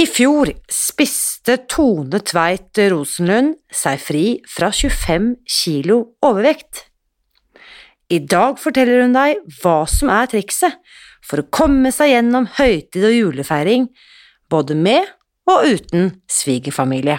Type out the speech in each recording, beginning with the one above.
I fjor spiste Tone Tveit Rosenlund seg fri fra 25 kilo overvekt. I dag forteller hun deg hva som er trikset for å komme seg gjennom høytid og julefeiring, både med og uten svigerfamilie.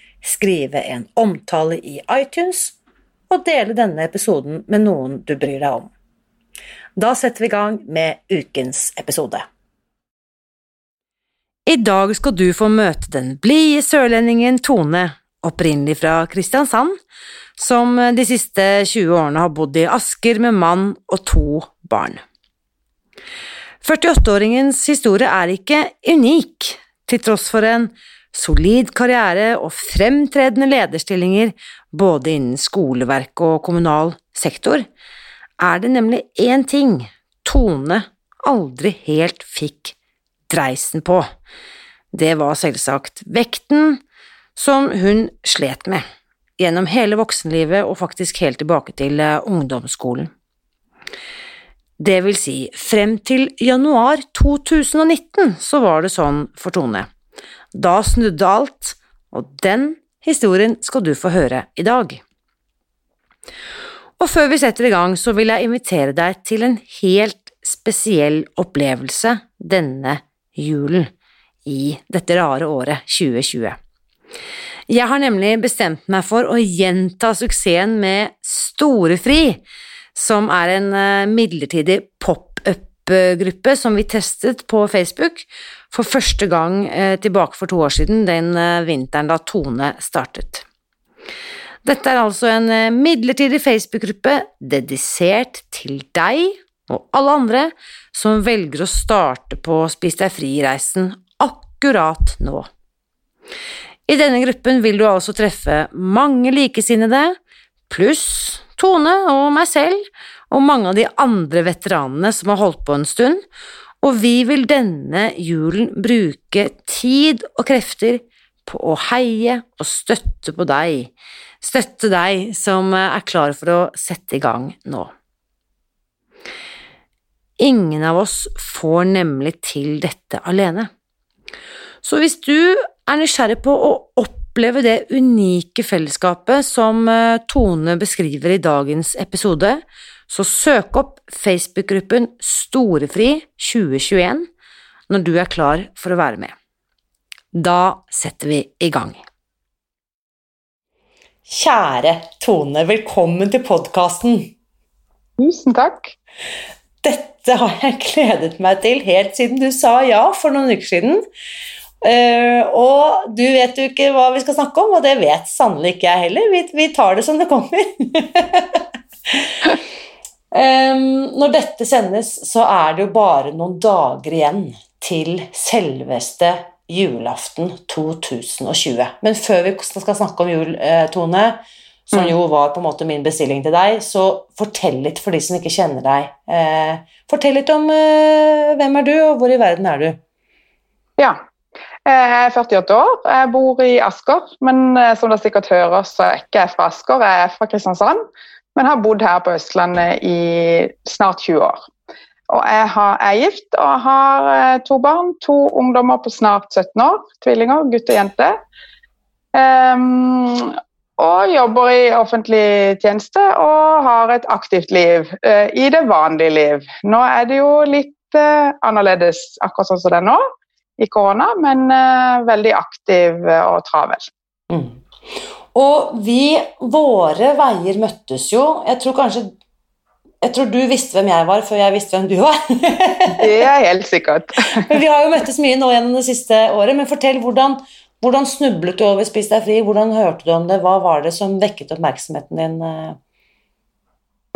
skrive en omtale i iTunes og dele denne episoden med noen du bryr deg om. Da setter vi i gang med ukens episode. I dag skal du få møte den blide sørlendingen Tone, opprinnelig fra Kristiansand, som de siste 20 årene har bodd i Asker med mann og to barn. 48-åringens historie er ikke unik, til tross for en solid karriere og fremtredende lederstillinger både innen skoleverk og kommunal sektor, er det nemlig én ting Tone aldri helt fikk dreisen på. Det var selvsagt vekten som hun slet med gjennom hele voksenlivet og faktisk helt tilbake til eh, ungdomsskolen. Det vil si, frem til januar 2019 så var det sånn for Tone. Da snudde alt, og den historien skal du få høre i dag. Og før vi setter i gang, så vil jeg invitere deg til en helt spesiell opplevelse denne julen i dette rare året 2020. Jeg har nemlig bestemt meg for å gjenta suksessen med Storefri, som er en midlertidig midlertidig pop-up-gruppe som vi testet på Facebook, for første gang eh, tilbake for to år siden, den eh, vinteren da Tone startet. Dette er altså en eh, midlertidig Facebook-gruppe dedisert til deg og alle andre som velger å starte på Spis deg fri-reisen akkurat nå. I denne gruppen vil du altså treffe mange likesinnede, pluss Tone og meg selv og mange av de andre veteranene som har holdt på en stund, og vi vil denne julen bruke tid og krefter på å heie og støtte på deg, støtte deg som er klar for å sette i gang nå. Ingen av oss får nemlig til dette alene. Så hvis du er nysgjerrig på å oppleve det unike fellesskapet som eh, Tone beskriver i dagens episode, så søk opp Facebook-gruppen Storefri 2021 når du er klar for å være med. Da setter vi i gang. Kjære Tone, velkommen til podkasten. Tusen takk. Dette har jeg gledet meg til helt siden du sa ja for noen uker siden. Uh, og du vet jo ikke hva vi skal snakke om, og det vet sannelig ikke jeg heller. Vi, vi tar det som det kommer. Um, når dette sendes, så er det jo bare noen dager igjen til selveste julaften 2020. Men før vi skal snakke om jul, eh, Tone, som mm. jo var på en måte min bestilling til deg, så fortell litt for de som ikke kjenner deg. Eh, fortell litt om eh, hvem er du, og hvor i verden er du? Ja, jeg er 48 år. Jeg bor i Asker, men eh, som dere sikkert hører, så er jeg ikke fra Asker, jeg er fra Kristiansand men har bodd her på Østlandet i snart 20 år. Og jeg er gift og har eh, to barn. To ungdommer på snart 17 år. Tvillinger, gutt og jente. Um, og jobber i offentlig tjeneste og har et aktivt liv uh, i det vanlige liv. Nå er det jo litt uh, annerledes akkurat sånn som det er nå, i korona, men uh, veldig aktiv og travel. Mm. Og vi, våre veier møttes jo Jeg tror kanskje jeg tror du visste hvem jeg var før jeg visste hvem du var. det er helt sikkert. men Vi har jo møttes mye nå gjennom det siste året, men fortell hvordan, hvordan snublet du over Spis deg fri? Hvordan hørte du om det? Hva var det som vekket oppmerksomheten din? Eh?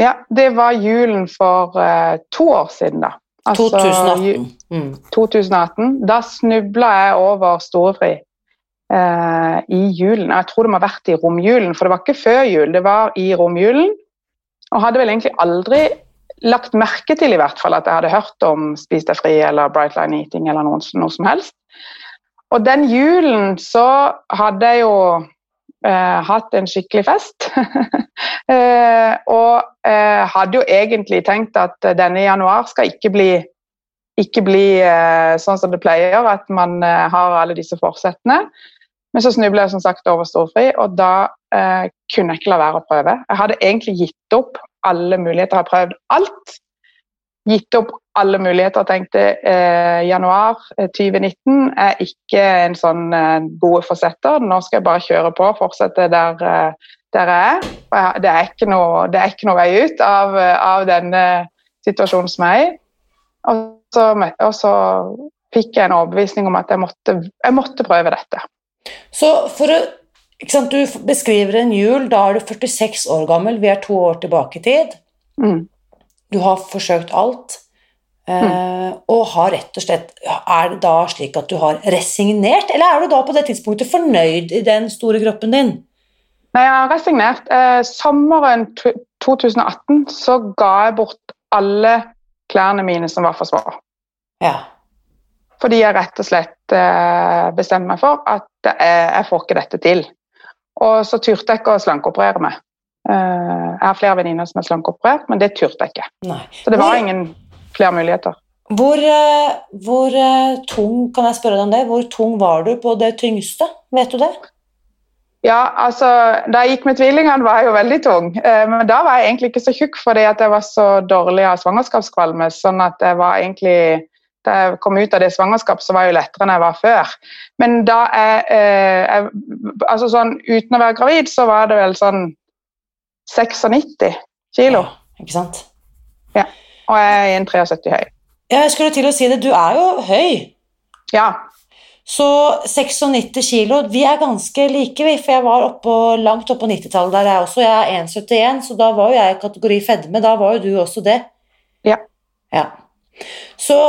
Ja, det var julen for uh, to år siden, da. Altså, 2018. Mm. 2018. Da snubla jeg over storefri uh, i julen. Jeg tror det må ha vært i romjulen, for det var ikke før jul, det var i romjulen. Og hadde vel egentlig aldri lagt merke til i hvert fall at jeg hadde hørt om Spis deg fri eller Bright Line Eating eller noe, noe som helst. Og den julen så hadde jeg jo eh, hatt en skikkelig fest. eh, og eh, hadde jo egentlig tenkt at denne januar skal ikke bli, ikke bli eh, sånn som det pleier, at man eh, har alle disse forsettene. Men så snubla jeg som sagt over storfri, og da eh, kunne jeg ikke la være å prøve. Jeg hadde egentlig gitt opp alle muligheter, jeg har prøvd alt. Gitt opp alle muligheter og tenkte eh, januar 2019 eh, er ikke en sånn eh, gode forsetter. Nå skal jeg bare kjøre på, fortsette der, eh, der jeg er. Jeg, det, er ikke noe, det er ikke noe vei ut av, av denne situasjonen som jeg er i. Og så, og så fikk jeg en overbevisning om at jeg måtte, jeg måtte prøve dette. Så for å sant, Du beskriver en jul, da er du 46 år gammel, vi er to år tilbake i tid. Mm. Du har forsøkt alt. Mm. og har rett og slett Er det da slik at du har resignert, eller er du da på det tidspunktet fornøyd i den store kroppen din? Nei, jeg har resignert. Eh, sommeren 2018 så ga jeg bort alle klærne mine som var for små. Ja. Fordi jeg rett og slett eh, bestemte meg for at jeg, jeg får ikke dette til. Og så turte jeg ikke å slankeoperere meg. Eh, jeg har flere venninner som er slankeoperert, men det turte jeg ikke. Nei. Så det var ingen flere muligheter. Hvor, eh, hvor, eh, tung kan jeg spørre deg om det? Hvor tung var du på det tyngste? Vet du det? Ja, altså, Da jeg gikk med tvillingene, var jeg jo veldig tung. Men da var jeg egentlig ikke så tjukk fordi at jeg var så dårlig av svangerskapskvalme. sånn at jeg var egentlig da jeg kom ut av det svangerskapet, så var jeg jo lettere enn jeg var før. Men da jeg, jeg altså sånn, Uten å være gravid, så var det vel sånn 96 kilo. Ja, ikke sant? Ja. Og jeg er 1,73 høy. Ja, jeg skulle til å si det. Du er jo høy. Ja. Så 96 kilo Vi er ganske like, vi. For jeg var oppå, langt oppå 90-tallet der, jeg også. Jeg er 1,71, så da var jo jeg i kategori fedme. Da var jo du også det. Ja. ja. Så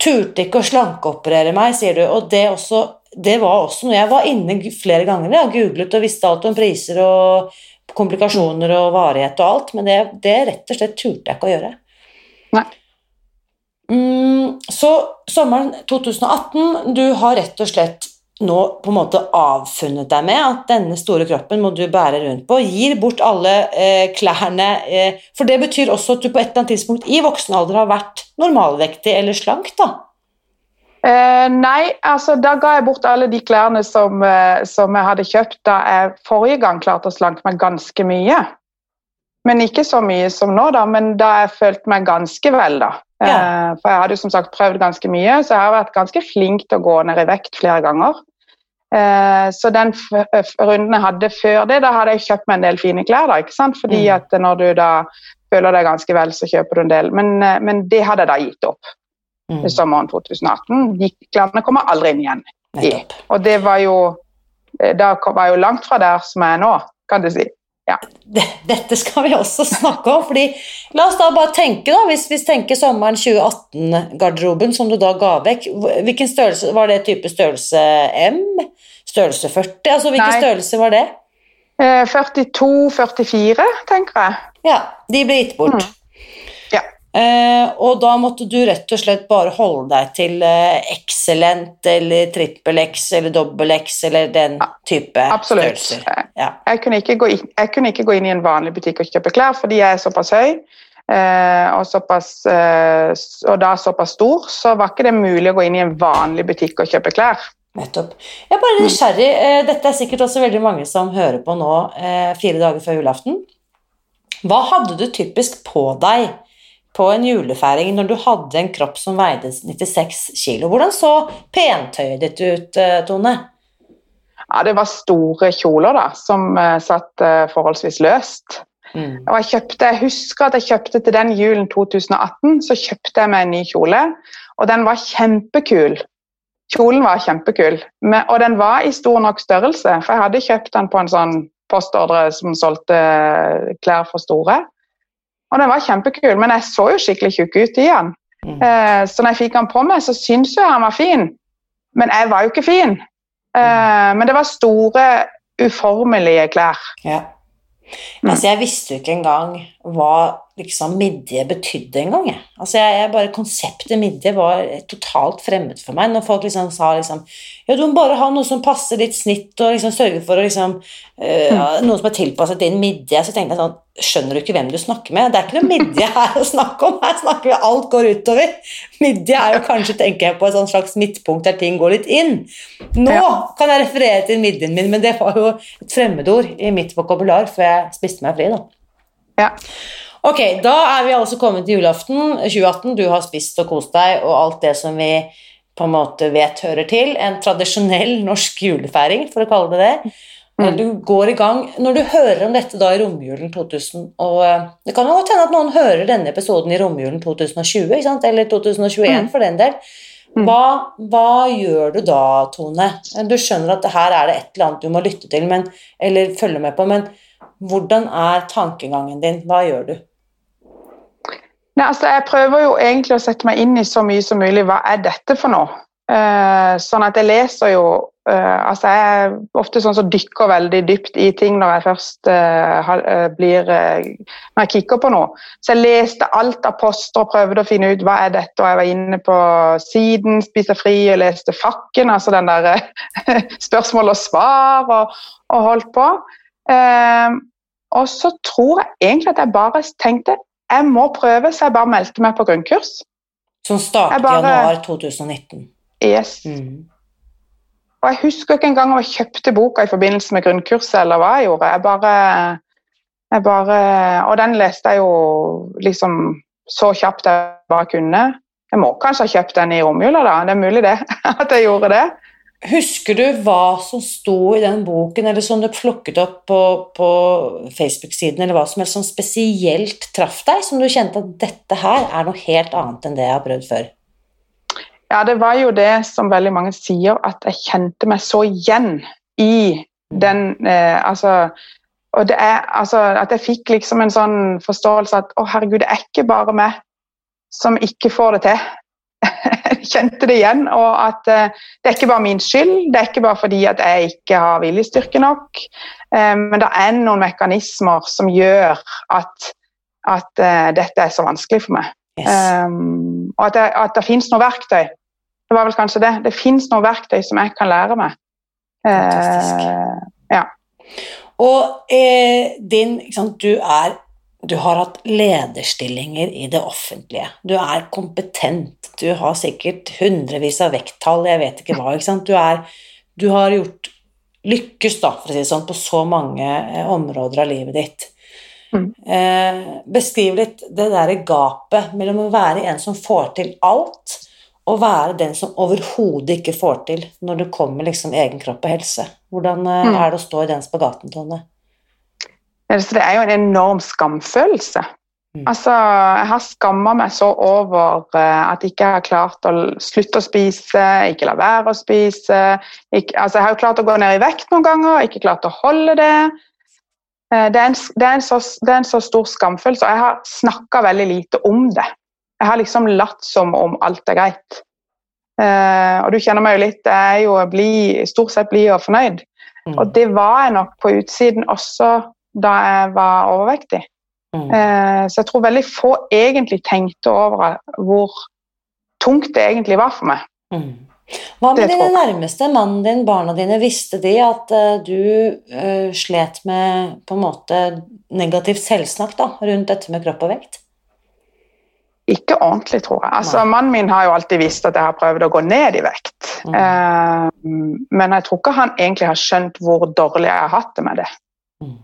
turte ikke å slankeoperere meg, sier du. Og det, også, det var også noe jeg var inne flere ganger. Jeg googlet og visste alt om priser og komplikasjoner og varighet og alt, men det, det rett og slett turte jeg ikke å gjøre. Nei. Mm, så sommeren 2018, du har rett og slett nå på en måte avfunnet deg med at denne store kroppen må du bære rundt på. Gir bort alle eh, klærne eh, For det betyr også at du på et eller annet tidspunkt i voksen alder har vært normalvektig eller slank, da? Eh, nei, altså da ga jeg bort alle de klærne som, eh, som, jeg hadde kjøpt da jeg forrige gang klarte å slanke meg ganske mye. Men ikke så mye som nå, da, men da jeg følte meg ganske vel, da. Ja. Eh, for jeg hadde jo som sagt prøvd ganske mye, så jeg har vært ganske flink til å gå ned i vekt flere ganger. Eh, så den runden jeg hadde før det, da hadde jeg kjøpt meg en del fine klær. da, ikke sant? Fordi mm. at når du da føler deg ganske vel, så kjøper du en del. Men, eh, men det hadde jeg da gitt opp mm. i sommeren 2018. De klærne kommer aldri inn igjen. I. Og det var jo Da var jeg jo langt fra der som jeg er nå, kan du si ja. Dette skal vi også snakke om. fordi La oss da bare tenke, da, hvis vi tenker sommeren 2018-garderoben som du da ga vekk. Hvilken størrelse Var det type størrelse M? Størrelse 40? Altså hvilken Nei. størrelse var det? 42-44, eh, tenker jeg. Ja, de ble gitt bort. Mm. Eh, og da måtte du rett og slett bare holde deg til eh, excellent eller trippel X eller dobbel X eller den type Absolutt. størrelser. Ja. Jeg, kunne inn, jeg, kunne ikke gå inn i en vanlig butikk og kjøpe klær fordi jeg er såpass høy. Eh, og, såpass, eh, og da såpass stor, så var ikke det mulig å gå inn i en vanlig butikk og kjøpe klær. Nettopp. Jeg er bare nysgjerrig. Eh, dette er sikkert også veldig mange som hører på nå eh, fire dager før julaften. Hva hadde du typisk på deg på en julefeiring når du hadde en kropp som veide 96 kilo? Hvordan så pentøyet ditt ut, eh, Tone? Ja, Det var store kjoler da, som satt forholdsvis løst. Mm. Og jeg, kjøpte, jeg husker at jeg kjøpte til den julen 2018 så kjøpte jeg meg en ny kjole. Og den var kjempekul. Kjolen var kjempekul, og den var i stor nok størrelse. For jeg hadde kjøpt den på en sånn postordre som solgte klær for store. Og den var kjempekul, men jeg så jo skikkelig tjukk ut i den. Mm. Eh, så når jeg fikk den på meg, så syntes jeg han var fin. Men jeg var jo ikke fin. Eh, men det var store, uformelige klær. Ja. Mm. Altså, jeg visste jo ikke engang hva liksom midje betydde engang. Jeg. Altså, jeg, jeg bare, konseptet midje var totalt fremmed for meg. Når folk liksom sa liksom Ja, du må bare ha noe som passer ditt snitt, og liksom sørge for å liksom uh, Noe som er tilpasset din midje. Så tenkte jeg sånn Skjønner du ikke hvem du snakker med? Det er ikke noe midje her å snakke om. Her snakker vi alt går utover. Midje er jo kanskje, tenker jeg på, et slags midtpunkt der ting går litt inn. Nå kan jeg referere til midjen min, men det var jo et fremmedord i mitt vokabular før jeg spiste meg fri, da. Ja. Ok, da er vi altså kommet til julaften 2018. Du har spist og kost deg, og alt det som vi på en måte vet hører til. En tradisjonell norsk julefeiring, for å kalle det det. Mm. Du går i gang Når du hører om dette da i romjulen 2000 og eh, Det kan jo godt hende at noen hører denne episoden i romjulen 2020, eller 2021 mm. for den del. Mm. Hva, hva, gjør du da, Tone? Du skjønner at her er det et eller annet du må lytte til men, eller følge med på, men hvordan er tankegangen din? Hva gjør du? Nei, altså jeg prøver jo egentlig å sette meg inn i så mye som mulig. Hva er dette for noe? Uh, sånn at jeg leser jo uh, altså Jeg er ofte sånn som dykker veldig dypt i ting når jeg først uh, blir Når jeg kikker på noe. Så jeg leste alt av poster og prøvde å finne ut hva er dette, og jeg var inne på siden Spise fri og leste Fakken, altså den der spørsmål og svar, og, og holdt på. og så tror jeg egentlig at jeg bare tenkte jeg må prøve, så jeg bare meldte meg på grunnkurs. Som startet i januar 2019? Yes. Mm. Og jeg husker ikke engang om jeg kjøpte boka i forbindelse med grunnkurset, eller hva jeg gjorde. Jeg bare, jeg bare Og den leste jeg jo liksom så kjapt jeg bare kunne. Jeg må kanskje ha kjøpt den i romjula, da. Det er mulig det, at jeg gjorde det. Husker du hva som sto i den boken, eller som du plukket opp på, på Facebook-siden, eller hva som helst som spesielt traff deg, som du kjente at dette her er noe helt annet enn det jeg har prøvd før? Ja, det var jo det som veldig mange sier, at jeg kjente meg så igjen i den eh, Altså og det er, altså, At jeg fikk liksom en sånn forståelse at å herregud, det er ikke bare meg som ikke får det til kjente det igjen. Og at uh, det er ikke bare min skyld, det er ikke bare fordi at jeg ikke har viljestyrke nok. Uh, men det er noen mekanismer som gjør at, at uh, dette er så vanskelig for meg. Yes. Um, og at det, at det finnes noe verktøy. Det var vel kanskje det. Det finnes noe verktøy som jeg kan lære meg. fantastisk ja. Og din Du er du har hatt lederstillinger i det offentlige. Du er kompetent. Du har sikkert hundrevis av vekttall, jeg vet ikke hva. Ikke du, er, du, har gjort lykkes, da, for å si det sånn, på så mange eh, områder av livet ditt. Mm. Eh, beskriv litt det derre gapet mellom å være en som får til alt, og være den som overhodet ikke får til når det kommer liksom egen kropp og helse. Hvordan eh, mm. er det å stå i den spagaten, Tone? Så det er jo en enorm skamfølelse. Mm. Altså, jeg har skamma meg så over uh, at jeg ikke har klart å slutte å spise, ikke la være å spise. Ikke, altså, jeg har jo klart å gå ned i vekt noen ganger, ikke klart å holde det. Uh, det, er en, det, er så, det, er en, så, stor skamfølelse, og jeg har snakka veldig lite om det. Jeg har liksom latt som om alt er greit. Uh, og du kjenner meg jo litt, jeg er jo bli, stort sett blid og fornøyd. Mm. Og det var jeg nok på utsiden også da jeg var overvektig. Mm. Eh, så jeg tror veldig få egentlig tenkte over hvor tungt det egentlig var for meg. Mm. Hva med dine nærmeste, mannen din, barna dine? Visste de at uh, du uh, slet med på en måte negativt selvsnakk da, rundt dette med kropp og vekt? ikke ordentlig, tror jeg. Altså, Mannen min har jo alltid visst at jeg har prøvd å gå ned i vekt. Mm. Uh, men jeg tror ikke han egentlig har skjønt hvor dårlig jeg har hatt det med det. Mm.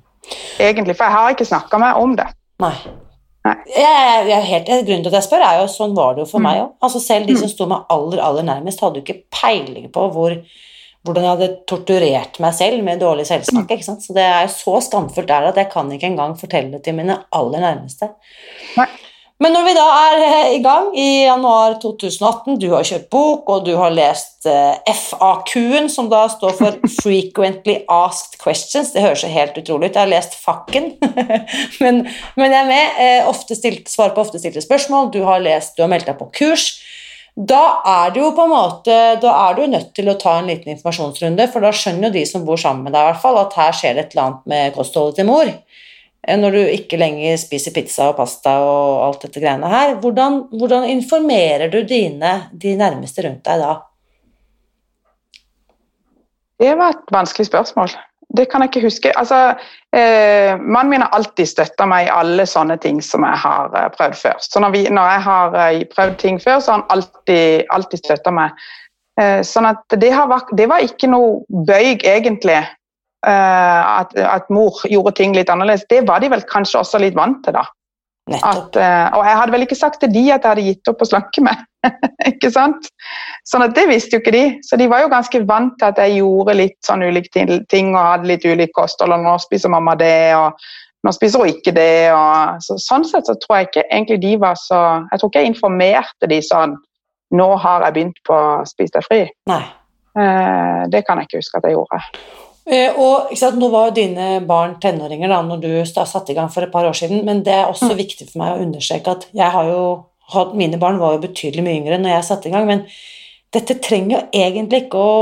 Egentlig, For jeg har ikke snakka med om det. Nei. Nei. Jeg, jeg, helt, grunnen til at jeg spør, er jo sånn var det jo for mm. meg òg. Altså, selv de som mm. sto meg aller, aller nærmest, hadde jo ikke peiling på hvor, hvordan jeg hadde torturert meg selv med dårlig selvsnakk. Mm. Så det er så skamfullt der at jeg kan ikke engang fortelle det til mine aller nærmeste. Nei. Men når vi da er eh, i gang i januar 2018, du har kjøpt bok, og du har lest eh, FAQ-en, som da står for Frequently Asked Questions. Det høres jo helt utrolig ut. Jeg har lest FAQ-en, men, men, jeg er med. Eh, ofte stilt, svar på ofte stilte spørsmål. Du har lest, du har meldt deg på kurs. Da er du jo på en måte, da er du nødt til å ta en liten informasjonsrunde, for da skjønner jo de som bor sammen med deg, i hvert fall, at her skjer det et eller annet med kostholdet til mor. Eh, når du ikke lenger spiser pizza og pasta og alt dette greiene her, hvordan, hvordan informerer du dine, de nærmeste rundt deg da? Det var et vanskelig spørsmål. Det kan jeg ikke huske. Altså, eh, Mannen min har alltid støtta meg i alle sånne ting som jeg har eh, prøvd før. Så når, vi, når jeg har eh, prøvd ting før, så har han alltid, alltid støtta meg. Eh, sånn at det, har, det, var ikke noe bøyg, egentlig, at, at, mor gjorde ting litt annerledes, det var de vel kanskje også litt vant til, da. At, uh, og jeg hadde vel ikke sagt til de at jeg hadde gitt opp å slanke meg. ikke sant? Sånn at Det visste jo ikke de. Så de var jo ganske vant til at jeg gjorde litt sånn ulike ting og hadde litt ulik kosthold. Og nå spiser mamma det, og nå spiser hun ikke det. Og, så, sånn sett så tror jeg ikke egentlig de var så Jeg tror ikke jeg informerte de sånn Nå har jeg begynt på Spis deg fri. Nei. Uh, det kan jeg ikke huske at jeg gjorde. Eh, og sant, Nå var jo dine barn tenåringer da når du satte i gang for et par år siden, men det er også mm. viktig for meg å understreke at jeg har jo hatt, mine barn var jo betydelig mye yngre når jeg satte i gang, men dette trenger jo egentlig ikke å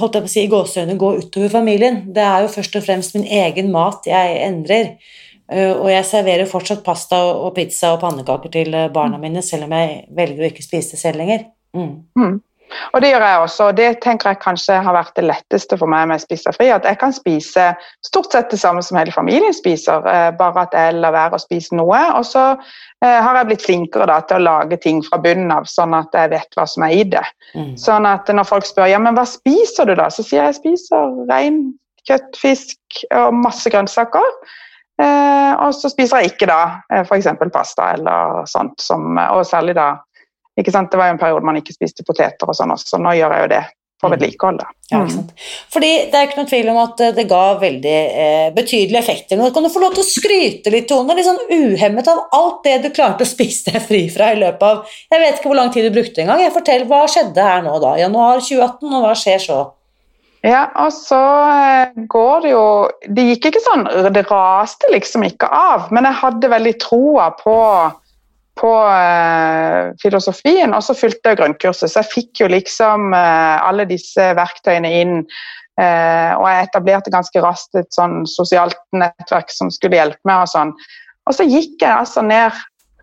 holdt jeg på å si, i gåsehudene gå utover familien. Det er jo først og fremst min egen mat jeg endrer. Eh, og jeg serverer fortsatt pasta og pizza og pannekaker til eh, barna mine, selv om jeg velger å ikke spise det selv lenger. Mm. Mm. Og det gjør jeg også, og det tenker jeg kanskje har vært det letteste for meg med Spise fri. At jeg kan spise stort sett det samme som hele familien spiser, eh, bare at jeg lar være å spise noe. Og så eh, har jeg blitt flinkere da, til å lage ting fra bunnen av, sånn at jeg vet hva som er i det. Mm. Sånn at når folk spør ja, men hva spiser du da, så sier jeg jeg spiser rein kjøtt, fisk og masse grønnsaker. Eh, og så spiser jeg ikke da f.eks. pasta eller sånt, som, og særlig da ikke sant? Det var jo en periode man ikke spiste poteter og sånn også, så nå gjør jeg jo det for mm. Ja, ikke sant. Fordi det er ikke noen tvil om at det ga veldig eh, betydelige effekter. Nå kan du få lov til å skryte litt, Tone, litt sånn uhemmet av alt det du klarte å spise deg fri fra i løpet av Jeg vet ikke hvor lang tid du brukte engang. Fortell, hva skjedde her nå, da? Januar 2018, og hva skjer så? Ja, og så eh, går det jo Det gikk ikke sånn Det raste liksom ikke av, men jeg hadde veldig troa på på eh, filosofien, og så fulgte jeg grunnkurset. Så jeg fikk jo liksom eh, alle disse verktøyene inn. Eh, og jeg etablerte ganske raskt et sånn sosialt nettverk som skulle hjelpe meg. Og sånn. Og så gikk jeg altså ned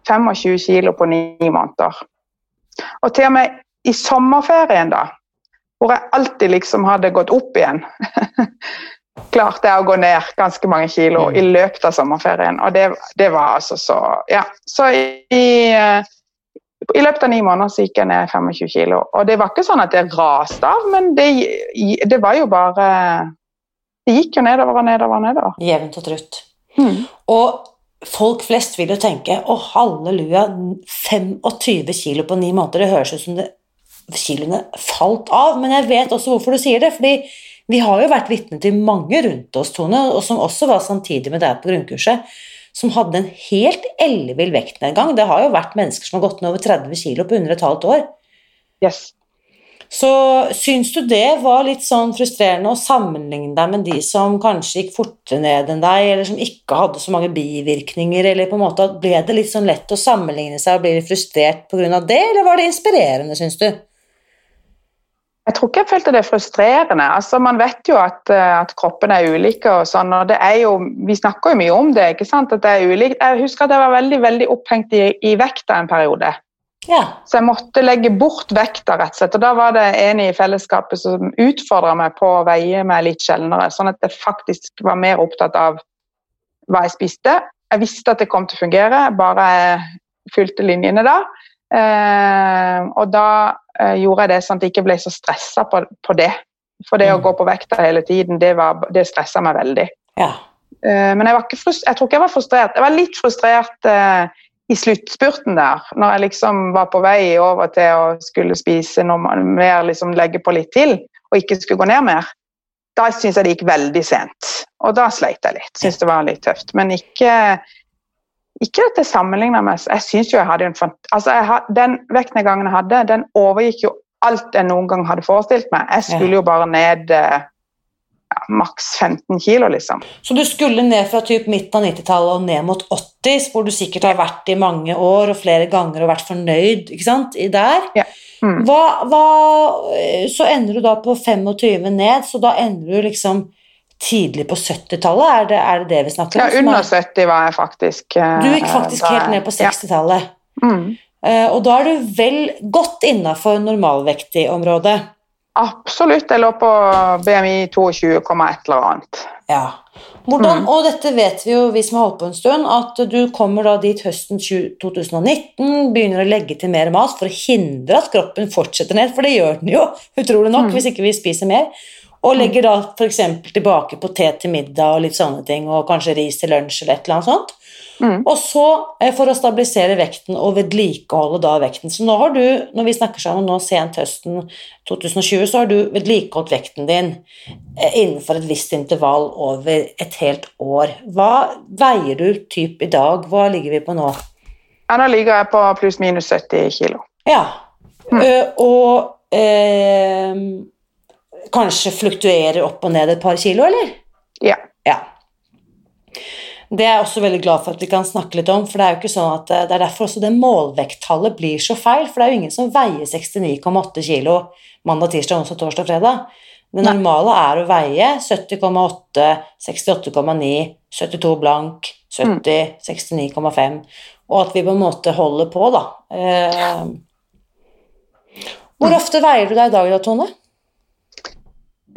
25 kilo på ni måneder. Og til og med i sommerferien, da, hvor jeg alltid liksom hadde gått opp igjen klarte jeg å gå ned ganske mange kilo mm. i løpet av sommerferien. Og det, det var altså så Ja. Så i, i løpet av ni måneder så gikk jeg ned 25 kilo. Og det var ikke sånn at det raste av, men det, det, var jo bare Det gikk jo nedover og nedover og nedover. Jevnt og trutt. Mm. Og folk flest vil jo tenke å halleluja, 25 kilo på ni måneder, det høres ut som det, kiloene falt av. Men jeg vet også hvorfor du sier det. fordi vi har jo vært vitne til mange rundt oss, Tone, og som også var samtidig med deg på grunnkurset, som hadde en helt ellevill vektnedgang. Det har jo vært mennesker som har gått ned over 30 kg på under et halvt år. Yes. Så syns du det var litt sånn frustrerende å sammenligne deg med de som kanskje gikk fortere ned enn deg, eller som ikke hadde så mange bivirkninger, eller på en måte ble det litt sånn lett å sammenligne seg og bli frustrert pga. det, eller var det inspirerende, syns du? Jeg tror ikke jeg følte det frustrerende. Altså, man vet jo at, eh, at kroppen er ulike. og sånn, og det er jo, Vi snakker jo mye om det. ikke sant, at det er ulikt. Jeg husker at jeg var veldig veldig opphengt i, i vekta en periode. Ja. Så jeg måtte legge bort vekta, rett og slett. Og da var det en i fellesskapet som utfordra meg på å veie meg litt sjeldnere, sånn at jeg faktisk var mer opptatt av hva jeg spiste. Jeg visste at det kom til å fungere, bare jeg fulgte linjene da. Eh, og da eh, gjorde jeg det sånn at jeg ikke ble så stressa på, på, det. For det mm. å gå på vekta hele tiden, det, var, det stressa meg veldig. Ja. Eh, men jeg, var ikke jeg tror ikke jeg var frustrert. Jeg var litt frustrert i sluttspurten der, når jeg liksom var på vei over til å skulle spise noe mer, liksom legge på litt til, og ikke skulle gå ned mer. Da syns jeg det gikk veldig sent, og da sleit jeg litt. Syns det var litt tøft. Men ikke ikke at jeg sammenligner meg Jeg syns jo jeg hadde en altså jeg, Den vektnedgangen jeg hadde, den overgikk jo alt jeg noen gang hadde forestilt meg. Jeg skulle jo bare ned eh, ja, maks 15 kilo, liksom. Så du skulle ned fra typ midten av 90-tallet og ned mot 80, hvor du sikkert har vært i mange år og flere ganger og vært fornøyd ikke sant, i der? Ja. Mm. Hva, hva, så ender du da på 25 ned, så da ender du liksom tidlig på 70-tallet? Er, er, det det vi snakker om? Ja, under 70 var jeg faktisk. Uh, du gikk faktisk da, helt ned på 60-tallet. Ja. Mm. Uh, og da er du vel godt innafor normalvektig område? Absolutt. Jeg lå på BMI 22,1 eller annet. Ja. Hvordan, mm. Og dette vet vi jo, vi som har holdt på en stund, at du kommer da dit høsten 2019, begynner å legge til mer mat for å hindre at kroppen fortsetter ned, for det gjør den jo, utrolig nok, mm. hvis ikke vi spiser mer. Og legger da f.eks. tilbake potet til middag og litt sånne ting, og kanskje ris til lunsj eller et eller annet sånt. Mm. Og så, eh, for å stabilisere vekten og vedlikeholde da vekten Så nå har du, når vi snakker sammen nå sent høsten 2020, så har du vedlikeholdt vekten din eh, innenfor et visst intervall over et helt år. Hva veier du typ i dag? Hva ligger vi på nå? Ja, Nå ligger jeg på pluss-minus 70 kilo. Ja. Mm. Uh, og uh, kanskje fluktuerer opp og ned et par kilo, eller? Ja. ja. Det er jeg også veldig glad for at vi kan snakke litt om, for det er jo ikke sånn at eh, det er derfor også det målvekttallet blir så feil, for det er jo ingen som veier 69,8 kilo mandag, tirsdag, onsdag, torsdag, fredag. Det normale er å veie 70,8, 68,9, 72 blank, 70, mm. 69,5, og at vi på en måte holder på, da. Eh, hvor ofte veier du deg i dag da, Tone?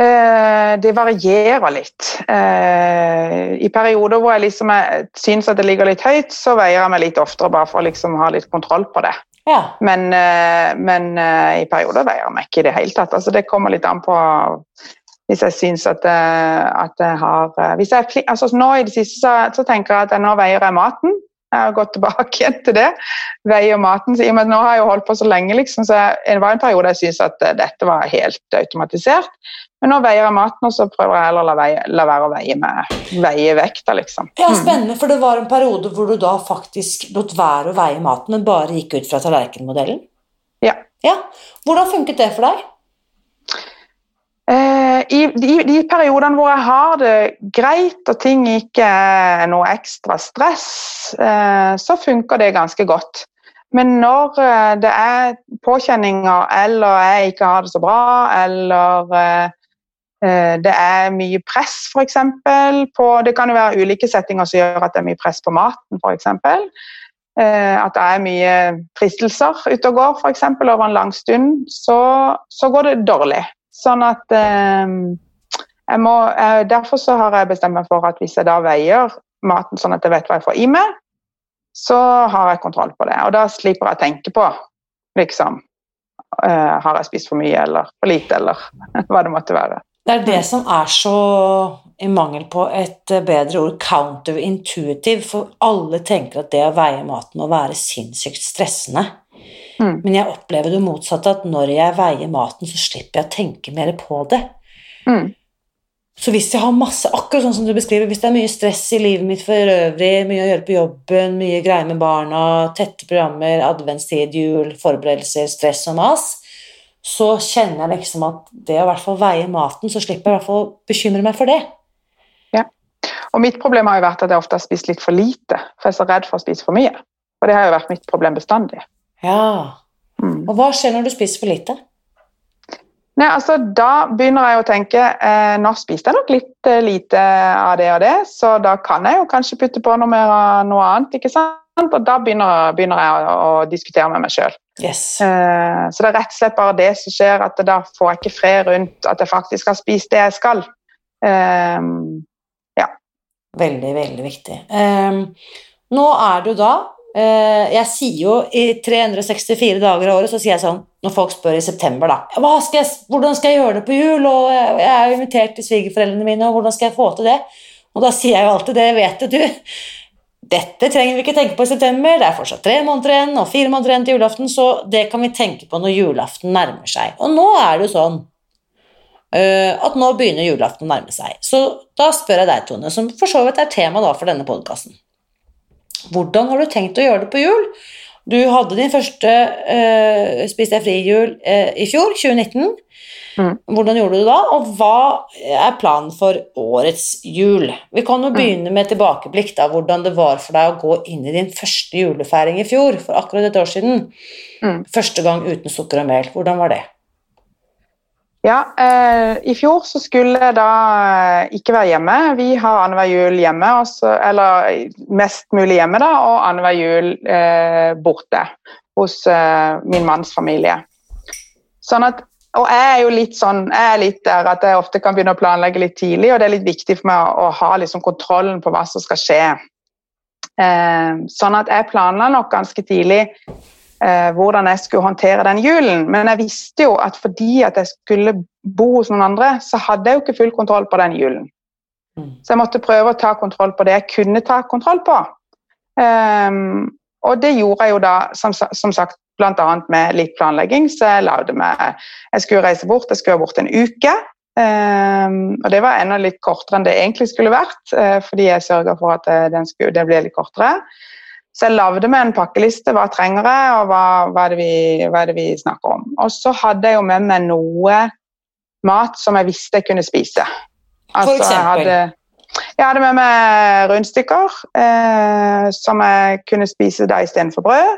Eh, det varierer litt. Eh, I perioder hvor jeg liksom syns at det ligger litt høyt, så veier jeg meg litt oftere bare for å liksom ha litt kontroll på det. Ja. Men, eh, men, i perioder veier jeg meg ikke i det hele tatt. Altså, det kommer litt an på hvis jeg syns at, at, jeg har jeg, altså, Nå i det siste så, så tenker jeg at jeg nå veier jeg maten. Jeg har gått tilbake igjen til det. Veier maten. Så, nå har jeg jo holdt på så lenge, liksom, så det var en periode jeg syntes at dette var helt automatisert. Men nå veier jeg maten, og så prøver jeg heller å la, veie, la være å veie, med, veie vekta, liksom. Ja, Spennende, for det var en periode hvor du da faktisk lot være å veie maten, men bare gikk ut fra tallerkenmodellen? Ja. ja. Hvordan funket det for deg? Eh, I de, de, periodene hvor jeg har det greit og ting ikke er noe ekstra stress, eh, så funker det ganske godt. Men når eh, det er påkjenninger, eller jeg ikke har det så bra, eller det er mye press, f.eks. Det kan jo være ulike settinger som gjør at det er mye press på maten, f.eks. At det er mye fristelser ute og går, f.eks. over en lang stund. Så, så, går det dårlig. Sånn at eh, jeg må, Derfor så har jeg bestemt meg for at hvis jeg da veier maten sånn at jeg vet hva jeg får i meg, så har jeg kontroll på det. Og da slipper jeg å tenke på liksom Har jeg spist for mye eller for lite, eller hva det måtte være. Det er det som er så, i mangel på et bedre ord, counterintuitive, for alle tenker at det å veie maten må være sinnssykt stressende. Mm. Men jeg opplever det motsatte, at når jeg veier maten, så slipper jeg å tenke mer på det. Mm. Så hvis jeg har masse, akkurat sånn som du beskriver, hvis det er mye stress i livet mitt for øvrig, mye å gjøre på jobben, mye greier med barna, tette programmer, adventstid, jul, forberedelser, stress og mas, så kjenner jeg liksom at det å i hvert fall veie maten, så slipper jeg i hvert fall bekymre meg for det. Ja. Og mitt problem har jo vært at jeg ofte har spist litt for lite, for jeg er så redd for å spise for mye. Og det har jo vært mitt problem bestandig. Ja. Mm. Og hva skjer når du spiser for lite? Nei, altså Da begynner jeg å tenke eh, nå spiste jeg nok litt eh, lite av det og det, så da kan jeg jo kanskje putte på noe mer av noe annet. ikke sant? Og da begynner, begynner jeg å, å, diskutere med meg sjøl. Yes. Eh, så det er rett og slett bare det som skjer, at da får jeg ikke fred rundt at jeg faktisk har spist det jeg skal. Um, ja. Veldig, veldig viktig. Um, nå er du da eh, Jeg sier jo i 364 dager av året så sier jeg sånn når folk spør i september, da skal jeg, 'Hvordan skal jeg gjøre det på jul?' Og jeg er jo invitert til svigerforeldrene mine, og hvordan skal jeg få til det? Og da sier jeg jo alltid det, vet du. Dette trenger vi ikke tenke på i september, det er fortsatt tre måneder igjen og fire måneder igjen til julaften, så det kan vi tenke på når julaften nærmer seg. Og nå er det jo sånn øh, at nå begynner julaften å nærme seg. Så da spør jeg deg, Tone, som for så vidt er tema da for denne podkasten. Hvordan har du tenkt å gjøre det på jul? Du hadde din første øh, Spis deg fri-jul øh, i fjor, 2019. Mm. Hvordan gjorde du det da, og hva er planen for årets jul? Vi kan jo begynne med et tilbakeblikk da, hvordan det var for deg å gå inn i din første julefeiring i fjor, for akkurat et år siden. Mm. Første gang uten sukker og mel. Hvordan var det? Ja, eh, I fjor så skulle jeg da eh, ikke være hjemme. Vi har annenhver jul hjemme, også, eller mest mulig hjemme, da, og annenhver jul eh, borte hos eh, min manns familie. Sånn at, og jeg er jo litt sånn, jeg er litt der at jeg ofte kan begynne å planlegge litt tidlig, og det er litt viktig for meg å, å ha liksom kontrollen på hva som skal skje. Eh, sånn at jeg planla nok ganske tidlig eh, hvordan jeg skulle håndtere den julen. Men jeg visste jo at fordi at jeg skulle bo hos noen andre, så hadde jeg jo ikke full kontroll på den julen. Mm. Så jeg måtte prøve å ta kontroll på det jeg kunne ta kontroll på. Um, og det gjorde jeg jo da, som, som sagt, bl.a. med litt planlegging. Så jeg lagde meg Jeg skulle reise bort, jeg skulle være borte en uke. Um, og det var enda litt kortere enn det egentlig skulle vært, uh, fordi jeg sørga for at eh, den skulle, det ble litt kortere. Så jeg lagde meg en pakkeliste. Hva trenger jeg, og hva, hva, er vi, hva er det vi snakker om? Og så hadde jeg jo med meg noe mat som jeg visste jeg kunne spise. Altså, eksempel? Jeg hadde, jeg hadde med meg rundstykker eh, som jeg kunne spise da istedenfor brød.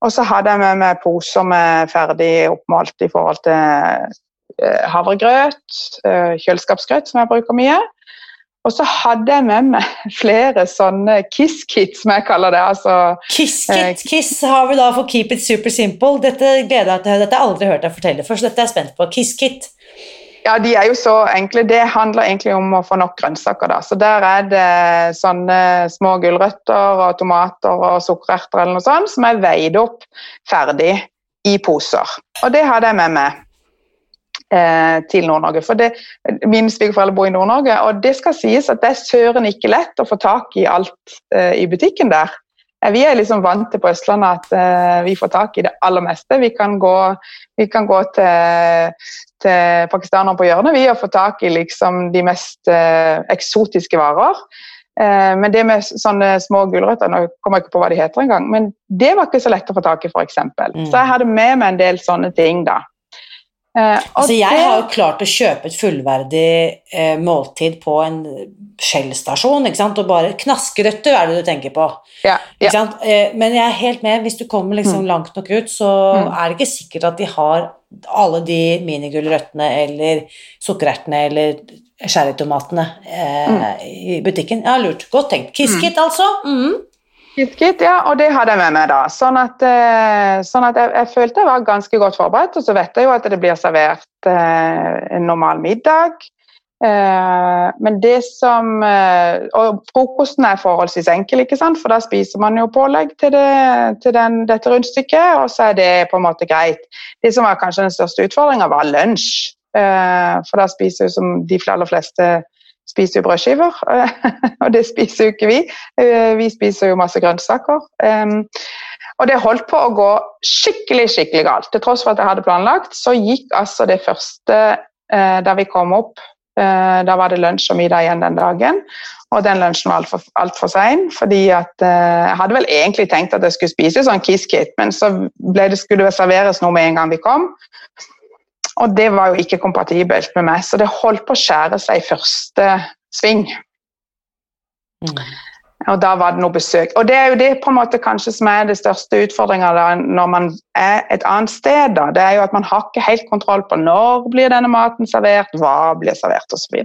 Og så hadde jeg med meg poser med ferdig oppmalt i forhold til eh, havregrøt, eh, kjøleskapsgrøt, som jeg bruker mye. Og så hadde jeg med meg flere sånne kiss-kits, som jeg kaller det. altså Kiss Eh. Kiss har vi da for Keep it super simple. Dette gleder jeg til. Dette har jeg aldri hørt deg fortelle før, så dette er jeg spent på. Kiss Kit. Ja, de er jo så enkle. Det handler egentlig om å få nok grønnsaker. da. Så Der er det sånne små gulrøtter og tomater og sukkererter eller noe sånt, som er veid opp ferdig i poser. Og det hadde jeg med meg til Nord-Norge. For det, Mine svigerforeldre bor i Nord-Norge, og det skal sies at det er søren ikke lett å få tak i alt eh, i butikken der. Eh, Vi er liksom vant til på Østlandet at eh, vi får tak i det aller meste. Vi kan gå, vi kan gå til, til pakistanere på hjørnet vi og få tak i liksom de mest eh, eksotiske varer. Eh, men det med sånne små gulrøtter, nå kommer jeg ikke på hva de heter engang, men det var ikke så lett å få tak i, f.eks. Mm. Så jeg hadde med meg en del sånne ting, da. Eh, Altså, jeg det- har jo klart å kjøpe et fullverdig eh, måltid på en Shell-stasjon, og bare knaskerøtter er det du tenker på. ja, ja? Eh, men jeg er helt med, hvis du kommer liksom langt nok ut, så Mm. er det ikke sikkert at de har alle de minigulrøttene eller sukkerertene eller sherrytomatene Mm. i butikken. Ja, lurt. Godt tenkt. Kiskit, altså. Mhm. KitKit, ja, og det hadde jeg med meg da. Sånn at, eh, sånn at jeg, jeg følte jeg var ganske godt forberedt, og så vet jeg jo at det blir servert eh, en normal middag. Eh, men det som eh, Og frokosten er forholdsvis enkel, ikke sant? for da spiser man jo pålegg til, det, til den, dette rundstykket, og så er det på en måte greit. Det som var kanskje den største utfordringa, var lunsj. Eh, for da spiser jo som de aller fleste spiser jo brødskiver, og det spiser jo ikke vi. Eh, Vi spiser jo masse grønnsaker. Og det holdt på å gå skikkelig skikkelig galt. Til tross for at jeg hadde planlagt, så gikk altså det første eh, da vi kom opp eh, Da var det lunsj og middag igjen den dagen. Og den lunsjen var altfor alt for sein. Fordi at eh, jeg hadde vel egentlig tenkt at jeg skulle spise sånn Kiss-Kit, men så det, skulle det serveres noe med en gang vi kom. Og det var jo ikke kompatibelt med meg, så det holdt på å skjære seg i første sving. Mm. Og da var det noe besøk. Og det er jo det på en måte kanskje som er det største utfordringa når man er et annet sted. da. Det er jo at man har ikke helt kontroll på når blir denne maten servert, hva blir servert osv.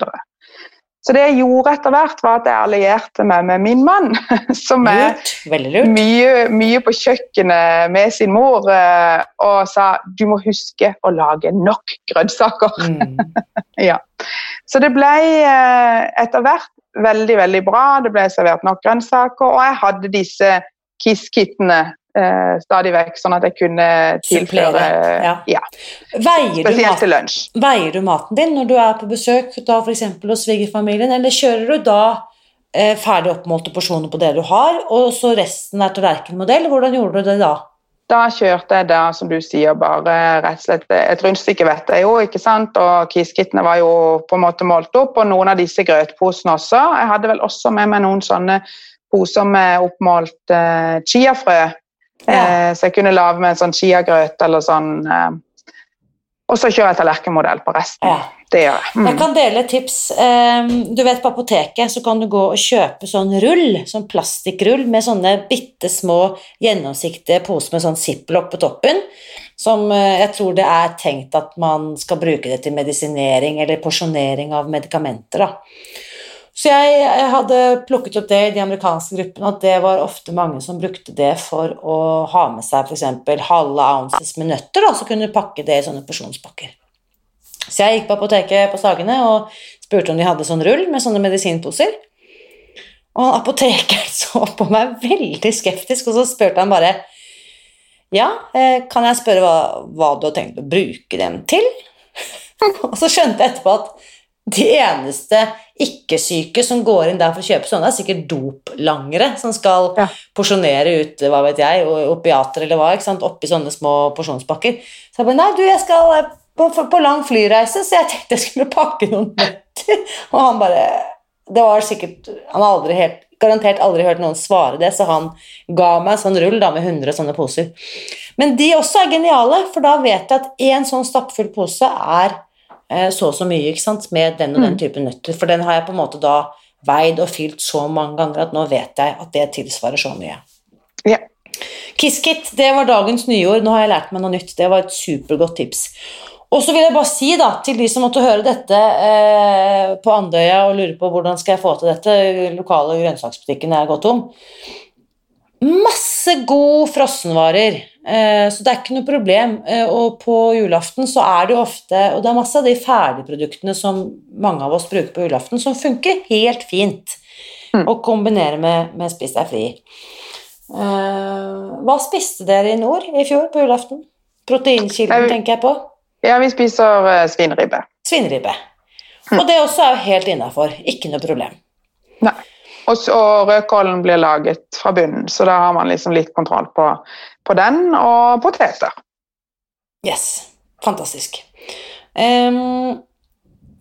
Så, det jeg gjorde etter hvert, var at jeg allierte meg med min mann, som er Lurt. Mye, mye på kjøkkenet med sin mor, eh, og sa du må huske å lage nok grønnsaker. Mm. Ja. Så det ble eh, etter hvert veldig veldig bra. Det ble servert nok grønnsaker, og jeg hadde disse Kiss-kittene eh, stadig vekk, sånn at jeg kunne tilføre ja. ja, Spesielt til lunsj. veier du maten din når du er på besøk, da f.eks. hos svigerfamilien, eller kjører du da eh, ferdig oppmålte porsjoner på det du har, og så resten er tallerkenmodell? Hvordan gjorde du det da? Da kjørte jeg da, som du sier, bare rett og slett et rundstykke vet jeg jo, ikke sant. Og Kiss-kittene var jo på en måte målt opp, og noen av disse grøtposene også. Jeg hadde vel også med meg noen sånne poser med oppmålt eh, chiafrø. Ja. Eh, så jeg kunne lage med en sånn chiagrøt eller sånn. Eh, og så kjører jeg tallerkenmodell på resten. Ja. Det gjør jeg. Jeg Mm. kan dele et tips. Ehm, Du vet På apoteket så kan du gå og kjøpe sånn rull, sånn plastikkrull med sånne bitte små gjennomsiktige poser med sånn ziplock på toppen. Som eh, jeg tror det er tenkt at man skal bruke det til medisinering eller porsjonering av medikamenter. da. Så jeg, hadde plukket opp det i de amerikanske gruppene, at det var ofte mange som brukte det for å ha med seg f.eks. halve ounces med nøtter, da, så kunne du pakke det i sånne porsjonspakker. Så jeg gikk på apoteket på Sagene og spurte om de hadde sånn rull med sånne medisinposer. Og apotekeren så på meg veldig skeptisk, og så spurte han bare Ja, eh, kan jeg spørre hva, hva du har tenkt å bruke dem til? og så skjønte jeg etterpå at de eneste ikke-syke som går inn der for å kjøpe sånne, er sikkert doplangere som skal Ja. porsjonere ut hva vet jeg, opiater eller hva, ikke sant, oppi sånne små porsjonspakker. Så jeg bare Nei, du, jeg skal eh, på, på lang flyreise, så jeg tenkte jeg skulle pakke noen nøtter. Og han bare Det var sikkert Han har aldri helt garantert aldri hørt noen svare det, så han ga meg en sånn rull da med 100 sånne poser. Men de også er geniale, for da vet jeg at én sånn stappfull pose er så og så mye, ikke sant, med den og den type nøtter. For den har jeg på en måte da veid og fylt så mange ganger at nå vet jeg at det tilsvarer så mye. Ja. Kiskit, det var dagens nyord. Nå har jeg lært meg noe nytt. Det var et supergodt tips. Og så vil jeg bare si da, til de som måtte høre dette eh, på Andøya og lurer på hvordan skal jeg få til dette, lokale grønnsaksbutikken er gått tom. Masse god frossenvarer, eh, så det er ikke noe problem. Eh, og på julaften så er det jo ofte Og det er masse av de ferdigproduktene som mange av oss bruker på julaften, som funker helt fint Mm. å kombinere med, med Spis deg fri. Eh, hva spiste dere i nord i fjor på julaften? Proteinkilden tenker jeg på. Ja, vi spiser svinribbe Svinribbe Svineribbe. Og det også er jo helt innafor. Ikke noe problem. Nei. Og, og rødkålen blir laget fra bunnen, så da har man liksom litt kontroll på, på den, og poteter. Yes. Fantastisk. Um,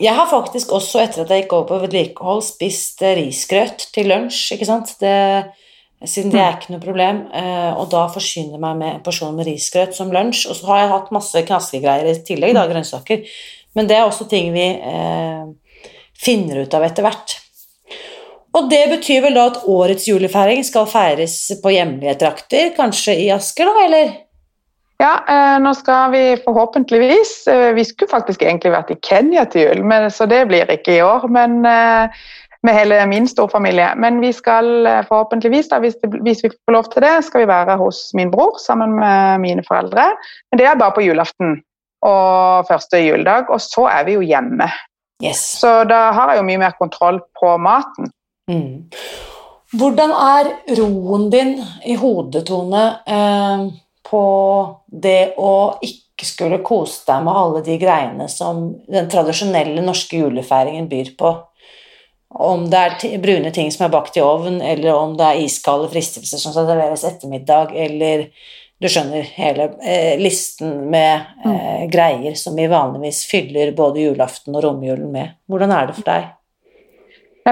jeg har faktisk også, etter at jeg gikk over på vedlikehold, spist eh, risgrøt til lunsj, ikke sant? Det, siden det er ikke noe problem. eh, og da forsyner jeg meg med en porsjon med risgrøt som lunsj. Og så har jeg hatt masse knaskegreier i tillegg, da, grønnsaker. Men det er også ting vi eh, finner ut av etter hvert. Og det betyr vel da at årets julefeiring skal feires på hjemlige trakter, kanskje i Asker, da, eller? Ja, eh, nå skal vi forhåpentligvis eh, Vi skulle faktisk egentlig vært i Kenya til jul, men, så det blir ikke i år. Men eh, med hele min storfamilie. Men vi skal forhåpentligvis, da, hvis, det, hvis vi får lov til det, skal vi være hos min bror sammen med mine foreldre. Men det er bare på julaften og første juledag, og så er vi jo hjemme. Yes. Så da har jeg jo mye mer kontroll på maten. Mm. Hvordan er roen din i hodet, Tone, eh, på det å ikke skulle kose deg med alle de greiene som den tradisjonelle norske julefeiringen byr på? Om det er brune ting som er bakt i ovn, eller om det er iskalde fristelser som skal serveres ettermiddag, eller du skjønner hele eh, listen med eh, greier som vi vanligvis fyller både julaften og romjulen med. Hvordan er det for deg?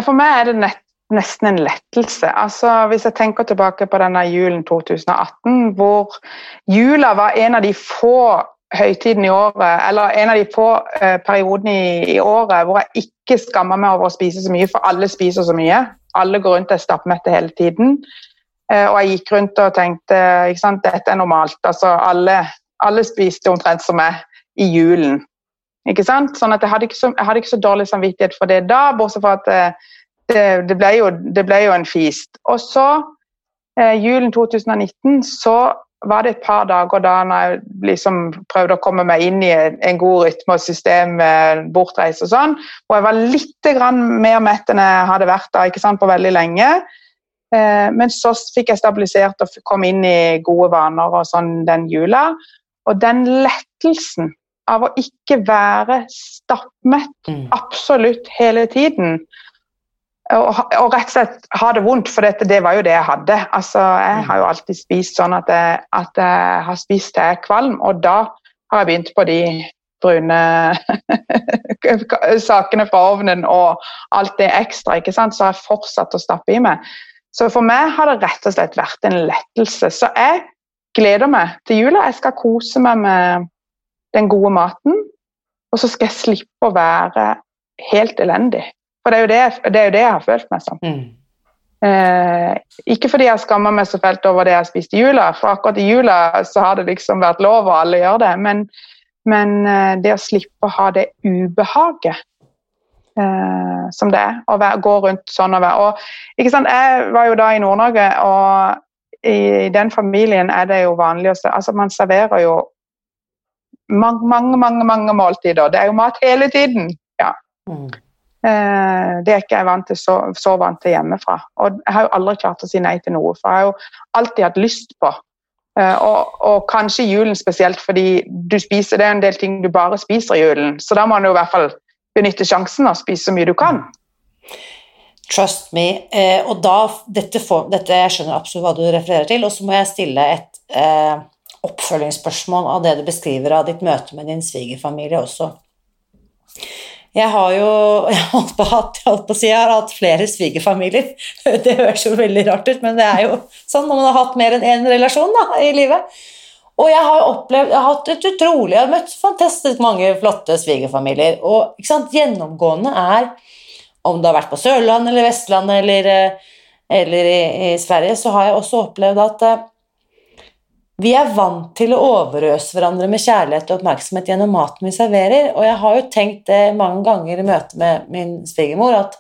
For meg er det nett, nesten en lettelse. Altså, hvis jeg tenker tilbake på denne julen 2018, hvor jula var en av de få høytidene i året, eller en av de få eh, periodene i, i året hvor jeg ikke skammer meg over å spise så mye, for alle spiser så mye. Alle går rundt og er stappmette hele tiden. Eh, og jeg gikk rundt og tenkte ikke sant, dette er normalt. Altså, alle, alle spiste omtrent som meg i julen. Ikke sant? Sånn at jeg hadde ikke så, hadde ikke så dårlig samvittighet for det da, bortsett fra at eh, det, det, ble jo, det ble jo en feast. Og så, eh, julen 2019, så var det et par dager da jeg liksom prøvde å komme meg inn i en, god rytme og system bortreise og sånn, og jeg var litt grann mer mett enn jeg hadde vært da, ikke sant, på veldig lenge. Eh, men så fikk jeg stabilisert og kom inn i gode vaner og sånn den jula. Og den lettelsen av å ikke være stappmett Mm. absolutt hele tiden. Og, og rett og slett ha det vondt, for dette, det var jo det jeg hadde. Altså, jeg har jo alltid spist sånn at jeg, at jeg har spist til jeg er kvalm, og da har jeg begynt på de brune sakene fra ovnen og alt det ekstra, ikke sant? så har jeg fortsatt å stappe i meg. Så for meg har det rett og slett vært en lettelse. Så jeg gleder meg til jula. Jeg skal kose meg med den gode maten, og så skal jeg slippe å være helt elendig. For det er jo det, det, er jo det jeg har følt meg som. Mm. Eh, ikke fordi jeg skammer meg så fælt over det jeg har spist i jula, for akkurat i jula så har det liksom vært lov, og alle gjør det. Men, men eh, det å slippe å ha det ubehaget eh, som det er, å være, gå rundt sånn og være og, ikke sant, Jeg var jo da i Nord-Norge, og i den familien er det jo vanlig å se altså Man serverer jo mange, mange, mange, mange måltider. Det er jo mat hele tiden. Ja. Mm. Eh, det er ikke jeg vant til, så, så vant til hjemmefra. Og jeg har jo aldri klart å si nei til noe, for jeg har jo alltid hatt lyst på. Eh, og, og kanskje julen spesielt, fordi du spiser, det er en del ting du bare spiser i julen. Så da må du i hvert fall benytte sjansen og spise så mye du kan. Trust me. Eh, og da, dette, får, dette, Jeg skjønner absolutt hva du refererer til, og så må jeg stille et eh, oppfølgingsspørsmål av det du beskriver av ditt møte med din svigerfamilie også. Jeg har jo jeg holdt på, holdt på å si jeg har hatt flere svigerfamilier. Det høres jo veldig rart ut, men det er jo sånn når man har hatt mer enn én relasjon da, i livet. Og jeg har opplevd, jeg har hatt et utrolig, jeg har møtt fantastisk mange flotte svigerfamilier. Og ikke sant, gjennomgående er, om det har vært på Sørlandet eller Vestlandet eller, eh, eller i, i Sverige, så har jeg også opplevd at eh, vi er vant til å overøse hverandre med kjærlighet og oppmerksomhet gjennom maten vi serverer, og jeg har jo tenkt det mange ganger i møte med min svigermor at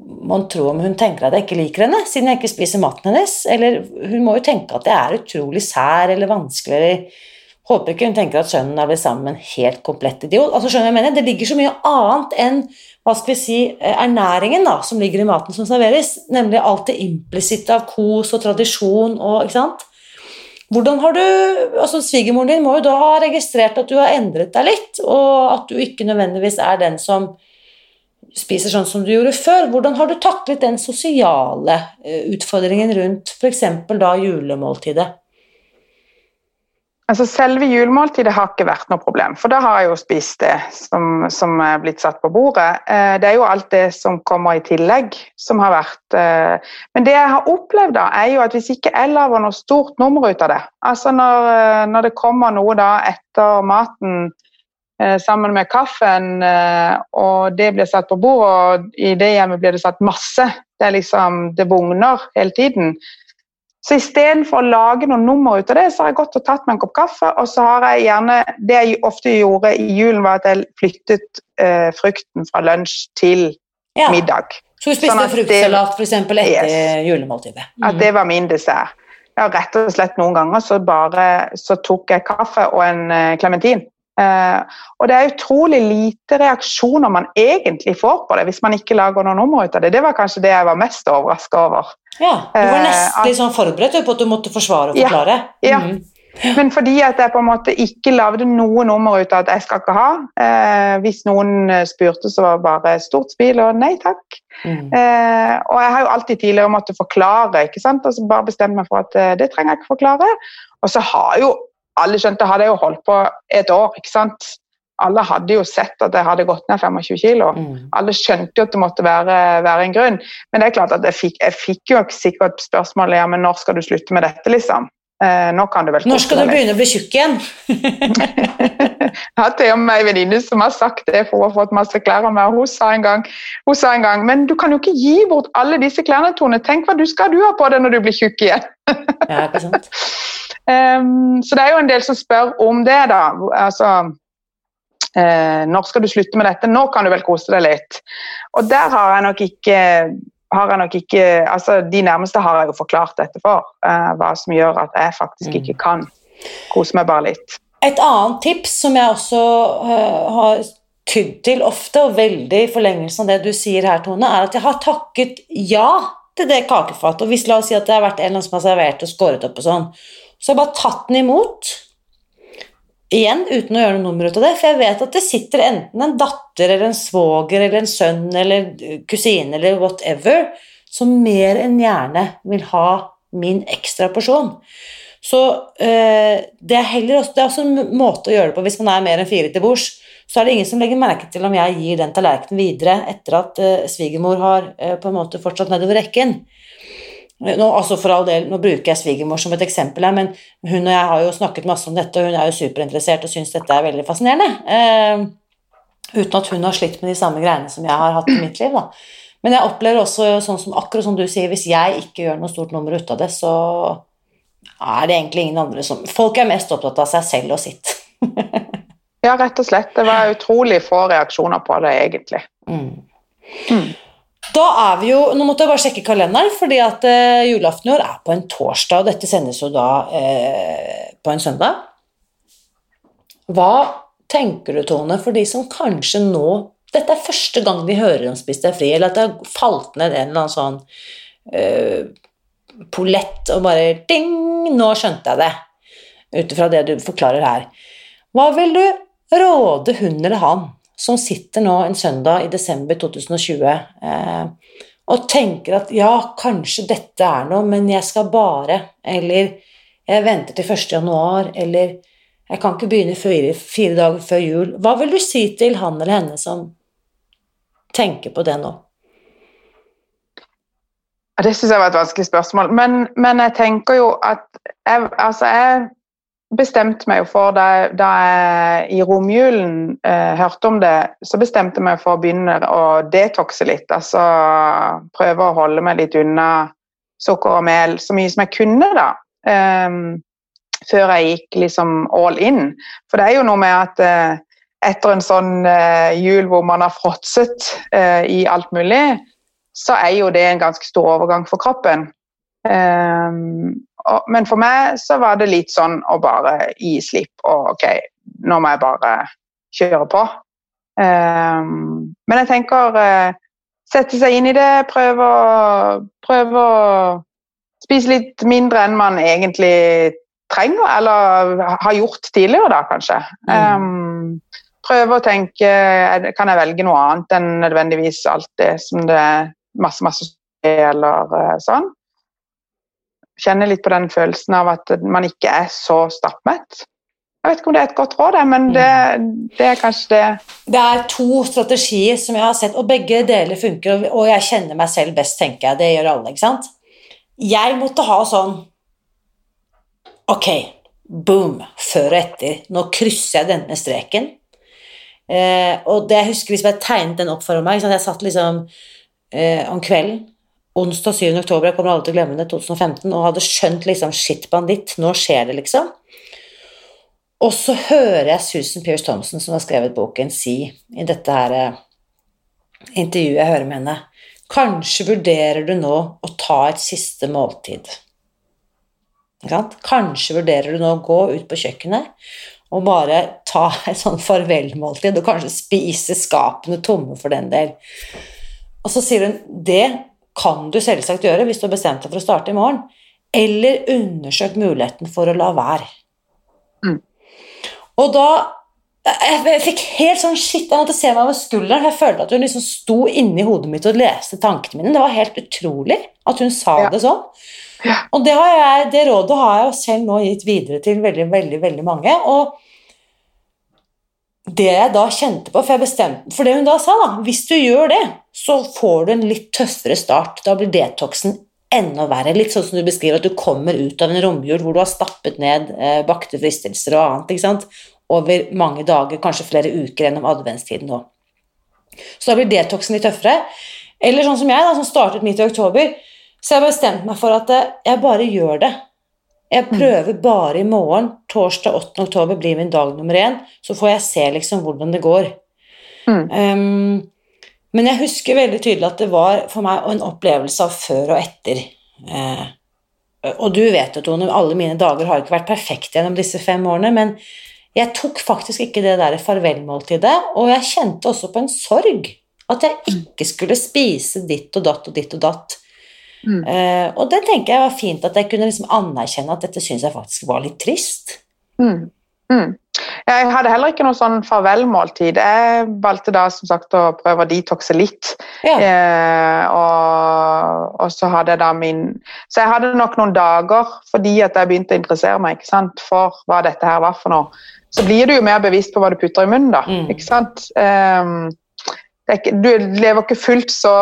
man tror om hun tenker at jeg ikke liker henne, siden jeg ikke spiser maten hennes, eller hun må jo tenke at jeg er utrolig sær eller vanskelig, eller håper ikke hun tenker at sønnen har blitt sammen med en helt komplett idiot. Altså skjønner jeg mener, Det ligger så mye annet enn hva skal vi si, ernæringen da, som ligger i maten som serveres, nemlig alt det implisitte av kos og tradisjon og ikke sant? Hvordan har du, altså Svigermoren din må jo da ha registrert at du har endret deg litt, og at du ikke nødvendigvis er den som spiser sånn som du gjorde før. Hvordan har du taklet den sosiale utfordringen rundt f.eks. da julemåltidet? Altså Selve julemåltidet har ikke vært noe problem, for da har jeg jo spist det som, som er blitt satt på bordet. Det er jo alt det som kommer i tillegg, som har vært Men det jeg har opplevd, da, er jo at hvis ikke jeg lager noe stort nummer ut av det Altså når, når det kommer noe da etter maten sammen med kaffen, og det blir satt på bordet, og i det hjemmet blir det satt masse Det er liksom, det bugner hele tiden. Så istedenfor å lage noe nummer ut av det, så har jeg gått og tatt meg en kopp kaffe. Og så har jeg gjerne Det jeg ofte gjorde i julen, var at jeg flyttet eh, frukten fra lunsj til Ja. middag. Så du spiste Sånn at fruktsalat f.eks. etter Yes. julemåltidet? At det var min dessert. Ja, rett og slett noen ganger så bare så tok jeg kaffe og en eh, klementin. Eh, og det er utrolig lite reaksjoner man egentlig får på det hvis man ikke lager noe nummer ut av det. Det var kanskje det jeg var mest overraska over. Ja, Du var Eh, nesten litt sånn forberedt på at du måtte forsvare og Ja, forklare? ja. Mhm. Men fordi at jeg på en måte ikke lagde noe nummer ut av at jeg skal ikke ha. Eh, hvis noen eh, spurte, så var det bare stort smil og nei takk. Mm. Eh, og jeg har jo alltid tidligere måttet forklare, ikke sant? og så bare bestemte meg for at eh, det trenger jeg ikke forklare. Og så har jo alle skjønte, hadde jeg jo holdt på et år, ikke sant. Alle hadde jo sett at jeg hadde gått ned 25 kilo. Mm. Alle skjønte jo at det måtte være, være en grunn. Men det er klart at jeg fikk, jeg fikk jo sikkert spørsmålet ja, men når skal du slutte med dette, liksom. Eh, nå kan du vel Når skal du begynne å bli tjukk igjen? Jeg har til og med ei venninne som har sagt det, for hun har fått masse klær av meg. Hun sa, en gang, hun sa en gang Men du kan jo ikke gi bort alle disse klærne, Tone. Tenk hva du skal du ha på deg når du blir tjukk igjen. Ja, ikke sant? Ehm, så det er jo en del som spør om det, da. Altså uh, Når skal du slutte med dette? Nå kan du vel kose deg litt. Og der har jeg nok ikke har jeg nok ikke, altså De nærmeste har jeg jo forklart dette for, uh, hva som gjør at jeg faktisk ikke kan kose meg bare litt. Et annet tips som jeg også uh, har tydd til ofte, og veldig i forlengelsen av det du sier her, Tone, er at jeg har takket ja til det kakefatet, og hvis la oss si at det har vært en som har servert og skåret opp og sånn, så jeg har bare tatt den imot. Igjen uten å gjøre noe nummer ut av det, for jeg vet at det sitter enten en datter eller en svoger eller en sønn eller kusine eller whatever som mer enn gjerne vil ha min ekstra porsjon. Så øh, det, er også, det er også en måte å gjøre det på hvis man er mer enn fire til bords. Så er det ingen som legger merke til om jeg gir den tallerkenen videre etter at øh, svigermor har øh, på en måte fortsatt nedover rekken. Nå, altså for all del, nå bruker jeg svigermor som et eksempel her, men hun og jeg har jo snakket masse om dette, og hun er jo superinteressert og syns dette er veldig fascinerende. uten at hun har slitt med de samme greiene som jeg har hatt i mitt liv. da. Men jeg opplever også, sånn som, akkurat som du sier, hvis jeg ikke gjør noe stort nummer ut av det, så er det egentlig ingen andre som Folk er mest opptatt av seg selv og sitt. ja, rett og slett. Det var utrolig få reaksjoner på det, egentlig. Mm. Mm. Da er vi jo Nå måtte jeg bare sjekke kalenderen, fordi at eh, julaften i år er på en torsdag, og dette sendes jo da eh, på en søndag. Hva tenker du, Tone, for de som kanskje nå Dette er første gang de hører om Spis deg fri, eller at det har falt ned en eller annen sånn eh, polett og bare ding, nå skjønte jeg det. Ut ifra det du forklarer her. Hva vil du råde hun eller han som sitter nå en søndag i desember 2020 eh, og tenker at ja, kanskje dette er noe, men jeg skal bare Eller jeg venter til 1. januar, eller jeg kan ikke begynne fire, fire dager før jul. Hva vil du si til han eller henne som tenker på det nå? Det syns jeg var et vanskelig spørsmål. Men, men, jeg tenker jo at jeg, altså jeg bestemte meg for da, da jeg i romjulen eh, hørte om det, så bestemte jeg meg for å begynne å detoxe litt. Altså prøve å holde meg litt unna sukker og mel så mye som jeg kunne, da. Um, før jeg gikk liksom all in. For det er jo noe med at eh, etter en sånn eh, jul hvor man har fråtset eh, i alt mulig, så er jo det en ganske stor overgang for kroppen. Um, men for meg så var det litt sånn å bare gi slipp og ok, nå må jeg bare kjøre på. Um, men jeg tenker uh, sette seg inn i det, prøve å, prøve å spise litt mindre enn man egentlig trenger, eller har gjort tidligere, da kanskje. Mm. Um, prøve å tenke kan jeg velge noe annet enn nødvendigvis alt det som det er masse, masse eller uh, sånn. Kjenner litt på den følelsen av at man ikke er så stappmett. Jeg vet ikke om det er et godt råd, men det, det, er kanskje det Det er to strategier som jeg har sett, og begge deler funker. Og jeg kjenner meg selv best, tenker jeg. Det gjør alle, ikke sant? Jeg måtte ha sånn Ok, boom, før og etter. Nå krysser jeg denne streken. Eh, og det jeg husker hvis jeg tegnet den opp for meg Jeg satt liksom eh, om kvelden onsdag 7. oktober, jeg kommer aldri til å glemme det, 2015, og hadde skjønt liksom Shit, banditt, nå skjer det, liksom. Og så hører jeg Susan Pierce Thompson, som har skrevet boken, si i dette her eh, intervjuet jeg hører med henne Kanskje vurderer du nå å ta et siste måltid. Kanskje vurderer du nå å gå ut på kjøkkenet og bare ta et sånn farvelmåltid, og kanskje spise skapene tomme for den del. Og så sier hun det kan du selvsagt gjøre hvis du har bestemt deg for å starte i morgen, eller undersøk muligheten for å la være. Mm. Og da jeg fikk helt sånn shit, Jeg måtte se meg over skulderen. Jeg følte at hun liksom sto inni hodet mitt og leste tankene mine. Det var helt utrolig at hun sa ja. det sånn. Ja. Og det, jeg, det, rådet har jeg jo selv nå gitt videre til veldig, veldig, veldig mange. Og det jeg da kjente på For jeg bestemte For det hun da sa, da Hvis du gjør det, så får du en litt tøffere start. Da blir detoxen enda verre. Litt sånn som du beskriver at du kommer ut av en romjul hvor du har stappet ned eh, bakte fristelser og annet ikke sant? over mange dager, kanskje flere uker gjennom adventstiden nå. Så da blir detoxen litt tøffere. Eller sånn som jeg, da, som startet midt i oktober. Så jeg bestemte bestemt meg for at eh, jeg bare gjør det. Jeg mm. prøver bare i morgen. Torsdag 8. oktober blir min dag nummer én. Så får jeg se liksom hvordan det går. Mm. Um, men jeg husker veldig tydelig at det var for meg en opplevelse av før og etter. Uh, og du vet jo, Tone, alle mine dager har ikke vært perfekte gjennom disse fem årene, men jeg tok faktisk ikke det der farvelmåltidet, og jeg kjente også på en sorg at jeg ikke skulle spise ditt og datt og ditt og datt. Mm. Uh, og det tenker jeg var fint at jeg kunne liksom anerkjenne at dette syns jeg faktisk var litt trist. Mm. Mm. Jeg hadde heller ikke noe sånn farvelmåltid. Jeg valgte da som sagt å prøve å detoxe litt. Ja. Eh, og, og, så hadde jeg da min Så jeg hadde nok noen dager fordi at jeg begynte å interessere meg sant, for hva dette her var for noe. Så blir du jo mer bevisst på hva du putter i munnen, da. Mm. Ikke sant? Um, ikke, du lever ikke fullt så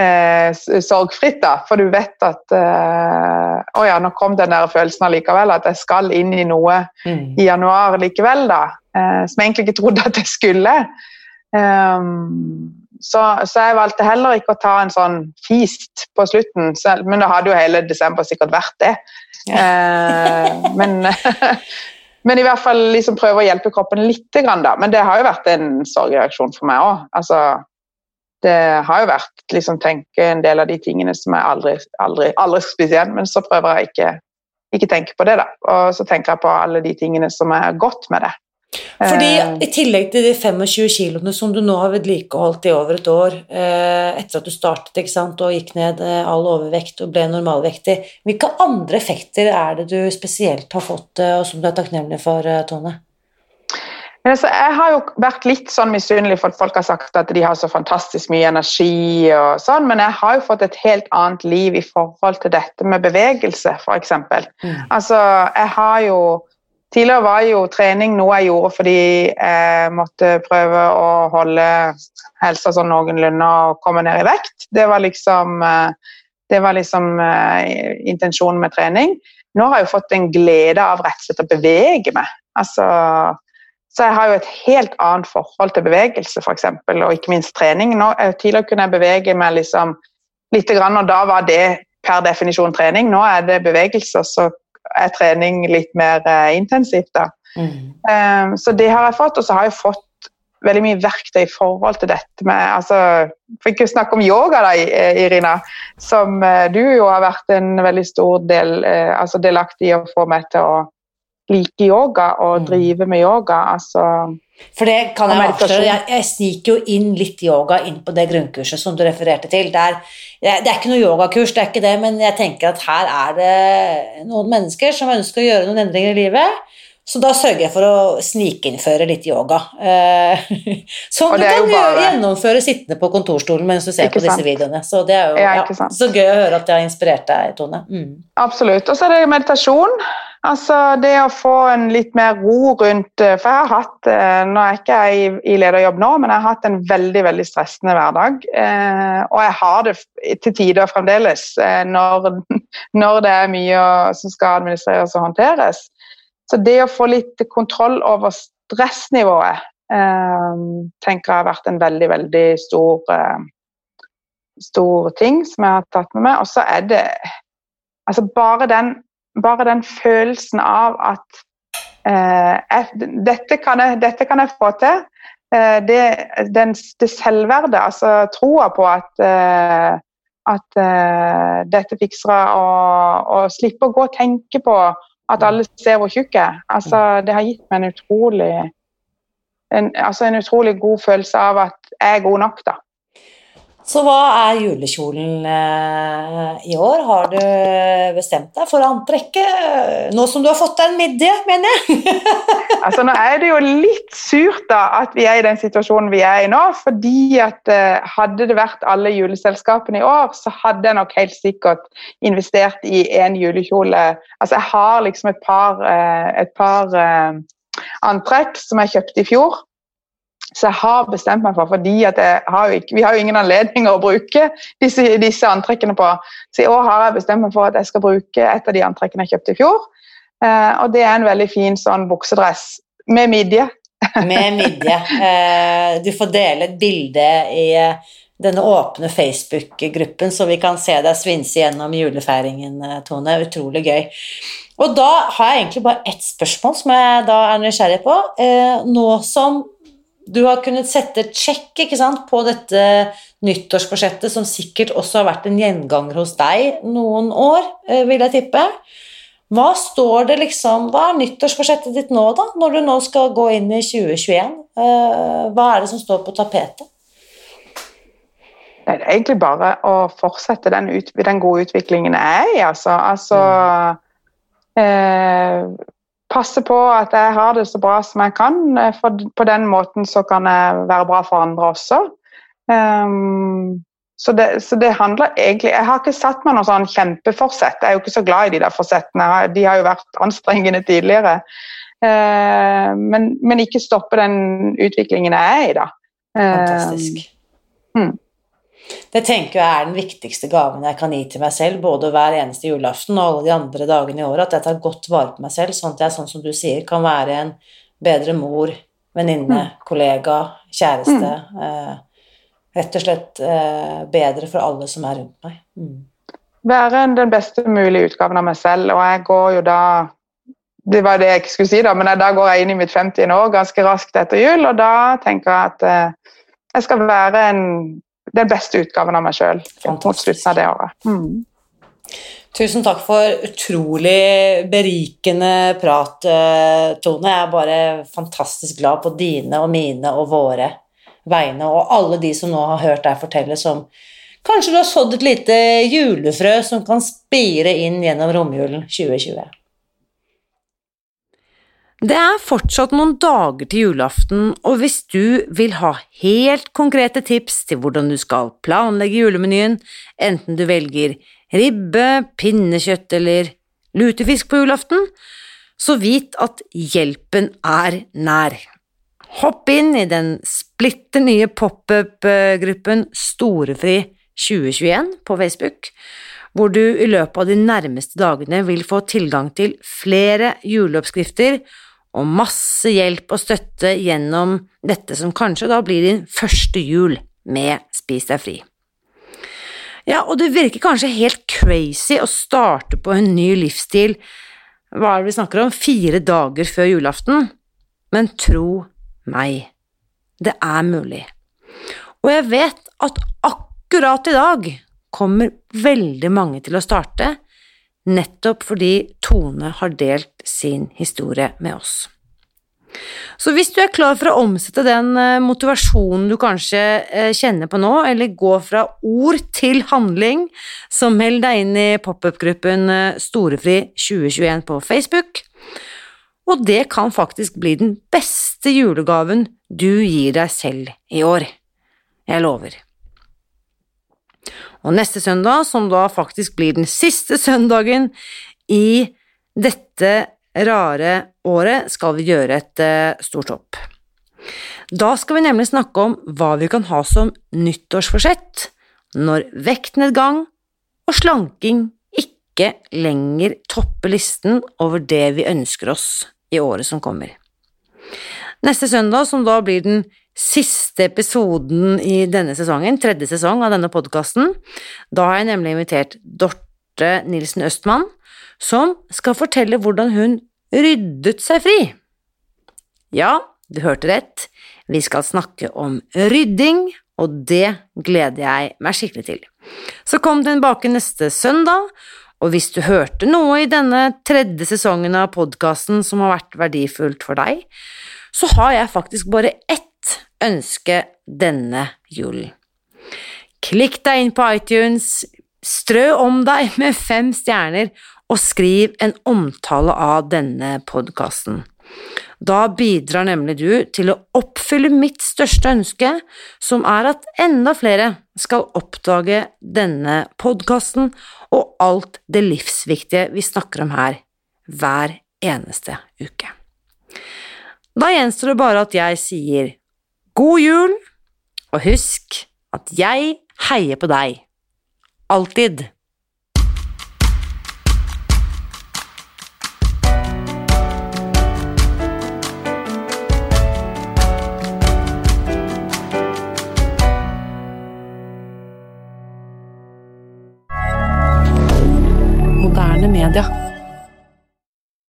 eh, sorgfritt, da, for du vet at eh, Å ja, nå kom den der følelsen allikevel, at jeg skal inn i noe mm. i januar likevel, da. Eh, som jeg egentlig ikke trodde at jeg skulle. Um, så, så, jeg valgte heller ikke å ta en sånn feast på slutten, selv, men det hadde jo hele desember sikkert vært det. Ja. eh, men, men, i hvert fall liksom prøve å hjelpe kroppen litt. Grann, da. Men det har jo vært en sorgreaksjon for meg òg. Altså, det har jo vært liksom tenke en del av de tingene som jeg aldri, aldri, aldri spiser igjen, men så prøver jeg ikke, ikke tenke på det, da. Og så tenker jeg på alle de tingene som er godt med det. Fordi eh. I tillegg til de 25 kiloene som du nå har vedlikeholdt i over et år, eh, etter at du startet sant, og gikk ned eh, all overvekt og ble normalvektig, hvilke andre effekter er det du spesielt har fått, og som du er takknemlig for, Tone? Altså, jeg har jo vært litt sånn misunnelig for at folk har sagt at de har så fantastisk mye energi, og sånn, men jeg har jo fått et helt annet liv i forhold til dette med bevegelse, f.eks. Mm. Altså, jeg har jo Tidligere var jo trening noe jeg gjorde fordi jeg måtte prøve å holde helsa sånn noenlunde og komme ned i vekt. Det var liksom, det var liksom uh, intensjonen med trening. Nå har jeg jo fått en glede av rett og slett å bevege meg. Altså, så jeg har jo et helt annet forhold til bevegelse, f.eks., og ikke minst trening. Nå, eh, tidligere kunne jeg bevege meg liksom lite grann, og da var det per definisjon trening. Nå er det bevegelse, så er trening litt mer uh, intensivt. da. Mm. Um, så det har jeg fått, og så har jeg fått veldig mye verktøy i forhold til dette med altså, For ikke å snakke om yoga, da, Irina, som uh, du jo har vært en veldig stor del uh, altså delaktig i å få meg til å like yoga og driver drive med yoga. altså for det kan jeg avsløre. Jeg, jeg, sniker jo inn litt yoga inn på det grunnkurset som du refererte til. Det er, det er, ikke noe yogakurs, det er ikke det, men jeg tenker at her er det noen mennesker som ønsker å gjøre noen endringer i livet. Så da sørger jeg for å snikinnføre litt yoga. Eh, som du kan bare... gjennomføre sittende på kontorstolen mens du ser ikke på disse videoene. Så det er jo ja, ja, så gøy å høre at det har inspirert deg, Tone. Mm. Absolutt. Og så er det meditasjon. Altså det å få en litt mer ro rundt eh, For jeg har hatt eh, Nå er jeg ikke i, i lederjobb nå, men jeg har hatt en veldig veldig stressende hverdag. Eh, og jeg har det til tider fremdeles når, når, det er mye som skal administreres og håndteres. Så det å få litt kontroll over stressnivået tenker jeg har vært en veldig, veldig stor, stor ting som jeg har tatt med meg. Og så er det altså bare den bare den følelsen av at eh, dette, kan jeg, dette, kan jeg, få til. Eh, det, den, det selvverdet, altså troa på at, eh, at eh, dette fikser jeg, og, og, slippe å gå og tenke på at alle ser hvor tjukk jeg er. Altså, det har gitt meg en utrolig, en, altså en utrolig god følelse av at jeg er god nok, da. Så hva er julekjolen eh, i år? Har du bestemt deg for antrekket? Nå som du har fått deg en midje, mener jeg. altså, nå er det jo litt surt da, at vi er i den situasjonen vi er i nå. fordi at eh, hadde det vært alle juleselskapene i år, så hadde jeg nok helt sikkert investert i en julekjole. Altså, jeg har liksom et par, eh, et par eh, antrekk som jeg kjøpte i fjor så jeg har bestemt meg for, fordi har ikke, vi har jo ingen anledninger å bruke disse, disse, antrekkene på. Så i år har jeg bestemt meg for at jeg skal bruke et av de antrekkene jeg kjøpte i fjor. Eh, og det er en veldig fin sånn buksedress med midje. med midje. Eh, du får dele et bilde i eh, denne åpne Facebook-gruppen, så vi kan se deg svinse gjennom julefeiringen, eh, Tone. Utrolig gøy. Og da har jeg egentlig bare ett spørsmål som jeg da er nysgjerrig på. Eh, nå som du har kunnet sette check sant, på dette nyttårsforsettet, som sikkert også har vært en gjenganger hos deg noen år, eh, vil jeg tippe. Hva står det liksom, hva er nyttårsforsettet ditt nå, da, når du nå skal gå inn i 2021? Eh, hva er det som står på tapetet? det er egentlig bare å fortsette den, ut, den gode utviklingen jeg er i. Altså, altså eh, passe på at jeg har det så bra som jeg kan. eh, For på den måten så kan jeg være bra for andre også. Um, så, det, så det handler egentlig Jeg har ikke satt meg noe sånn kjempeforsett. Jeg er jo ikke så glad i de der forsettene. De har jo vært anstrengende tidligere. Uh, men, men, ikke stoppe den utviklingen jeg er i, da. Fantastisk. Um, Det tenker jeg er den viktigste gaven jeg kan gi til meg selv, både hver eneste julaften og alle de andre dagene i året, at jeg tar godt vare på meg selv, sånn at jeg, sånn som du sier, kan være en bedre mor, venninne, mm. kollega, kjæreste. Mm. Eh, rett og slett eh, bedre for alle som er rundt meg. Mm. Være den beste mulige utgaven av meg selv, og jeg går jo da det var det jeg ikke skulle si, da, men da går jeg inn i mitt 50. år ganske raskt etter jul, og da tenker jeg at eh, jeg skal være en den beste utgaven av meg sjøl mot slutten av det året. Mm. Tusen takk for utrolig berikende prat, eh, Tone. Jeg er bare fantastisk glad på dine og mine og våre vegne, og alle de som nå har hørt deg fortelle som Kanskje du har sådd et lite julefrø som kan spire inn gjennom romjulen 2020. Det er fortsatt noen dager til julaften, og hvis du vil ha helt konkrete tips til hvordan du skal planlegge julemenyen, enten du velger ribbe, pinnekjøtt eller lutefisk på julaften, så vit at hjelpen er nær. Hopp inn i den splitter nye pop-up-gruppen Storefri 2021 på Facebook, hvor du i løpet av de nærmeste dagene vil få tilgang til flere juleoppskrifter og masse hjelp og støtte gjennom dette som kanskje da blir din første jul med Spis deg fri. Ja, og det virker kanskje helt crazy å starte på en ny livsstil, hva er det vi snakker om, fire dager før julaften, men tro meg, det er mulig. Og jeg vet at akkurat i dag kommer veldig mange til å starte, nettopp fordi Tone har delt sin historie med oss. Så hvis du er klar for å omsette den eh, motivasjonen du kanskje eh, kjenner på nå, eller gå fra ord til handling, så meld deg inn i pop-up-gruppen eh, Storefri 2021 på Facebook. Og det kan faktisk bli den beste julegaven du gir deg selv i år. Jeg lover. Og neste søndag, som da faktisk blir den siste søndagen i dette rare året, skal vi gjøre et uh, stort hopp. Da skal vi nemlig snakke om hva vi kan ha som nyttårsforsett når vektnedgang og slanking ikke lenger topper listen over det vi ønsker oss i året som kommer. Neste søndag, som da blir den siste episoden i denne sesongen, tredje sesong av denne podkasten. Da har jeg nemlig invitert Dorte Nilsen Østmann, som skal fortelle hvordan hun ryddet seg fri. Ja, du hørte rett, vi skal snakke om rydding, og det gleder jeg meg skikkelig til. Så kom den bake neste søndag, og hvis du hørte noe i denne tredje sesongen av podkasten som har vært verdifullt for deg, så har jeg faktisk bare ett ønske denne julen. Klikk deg inn på iTunes, strø om deg med fem stjerner og skriv en omtale av denne podkasten. Da bidrar nemlig du til å oppfylle mitt største ønske, som er at enda flere skal oppdage denne podkasten og alt det livsviktige vi snakker om her hver eneste uke. Da gjenstår det bare at jeg sier God jul, og husk at jeg heier på deg. Alltid. Moderne media.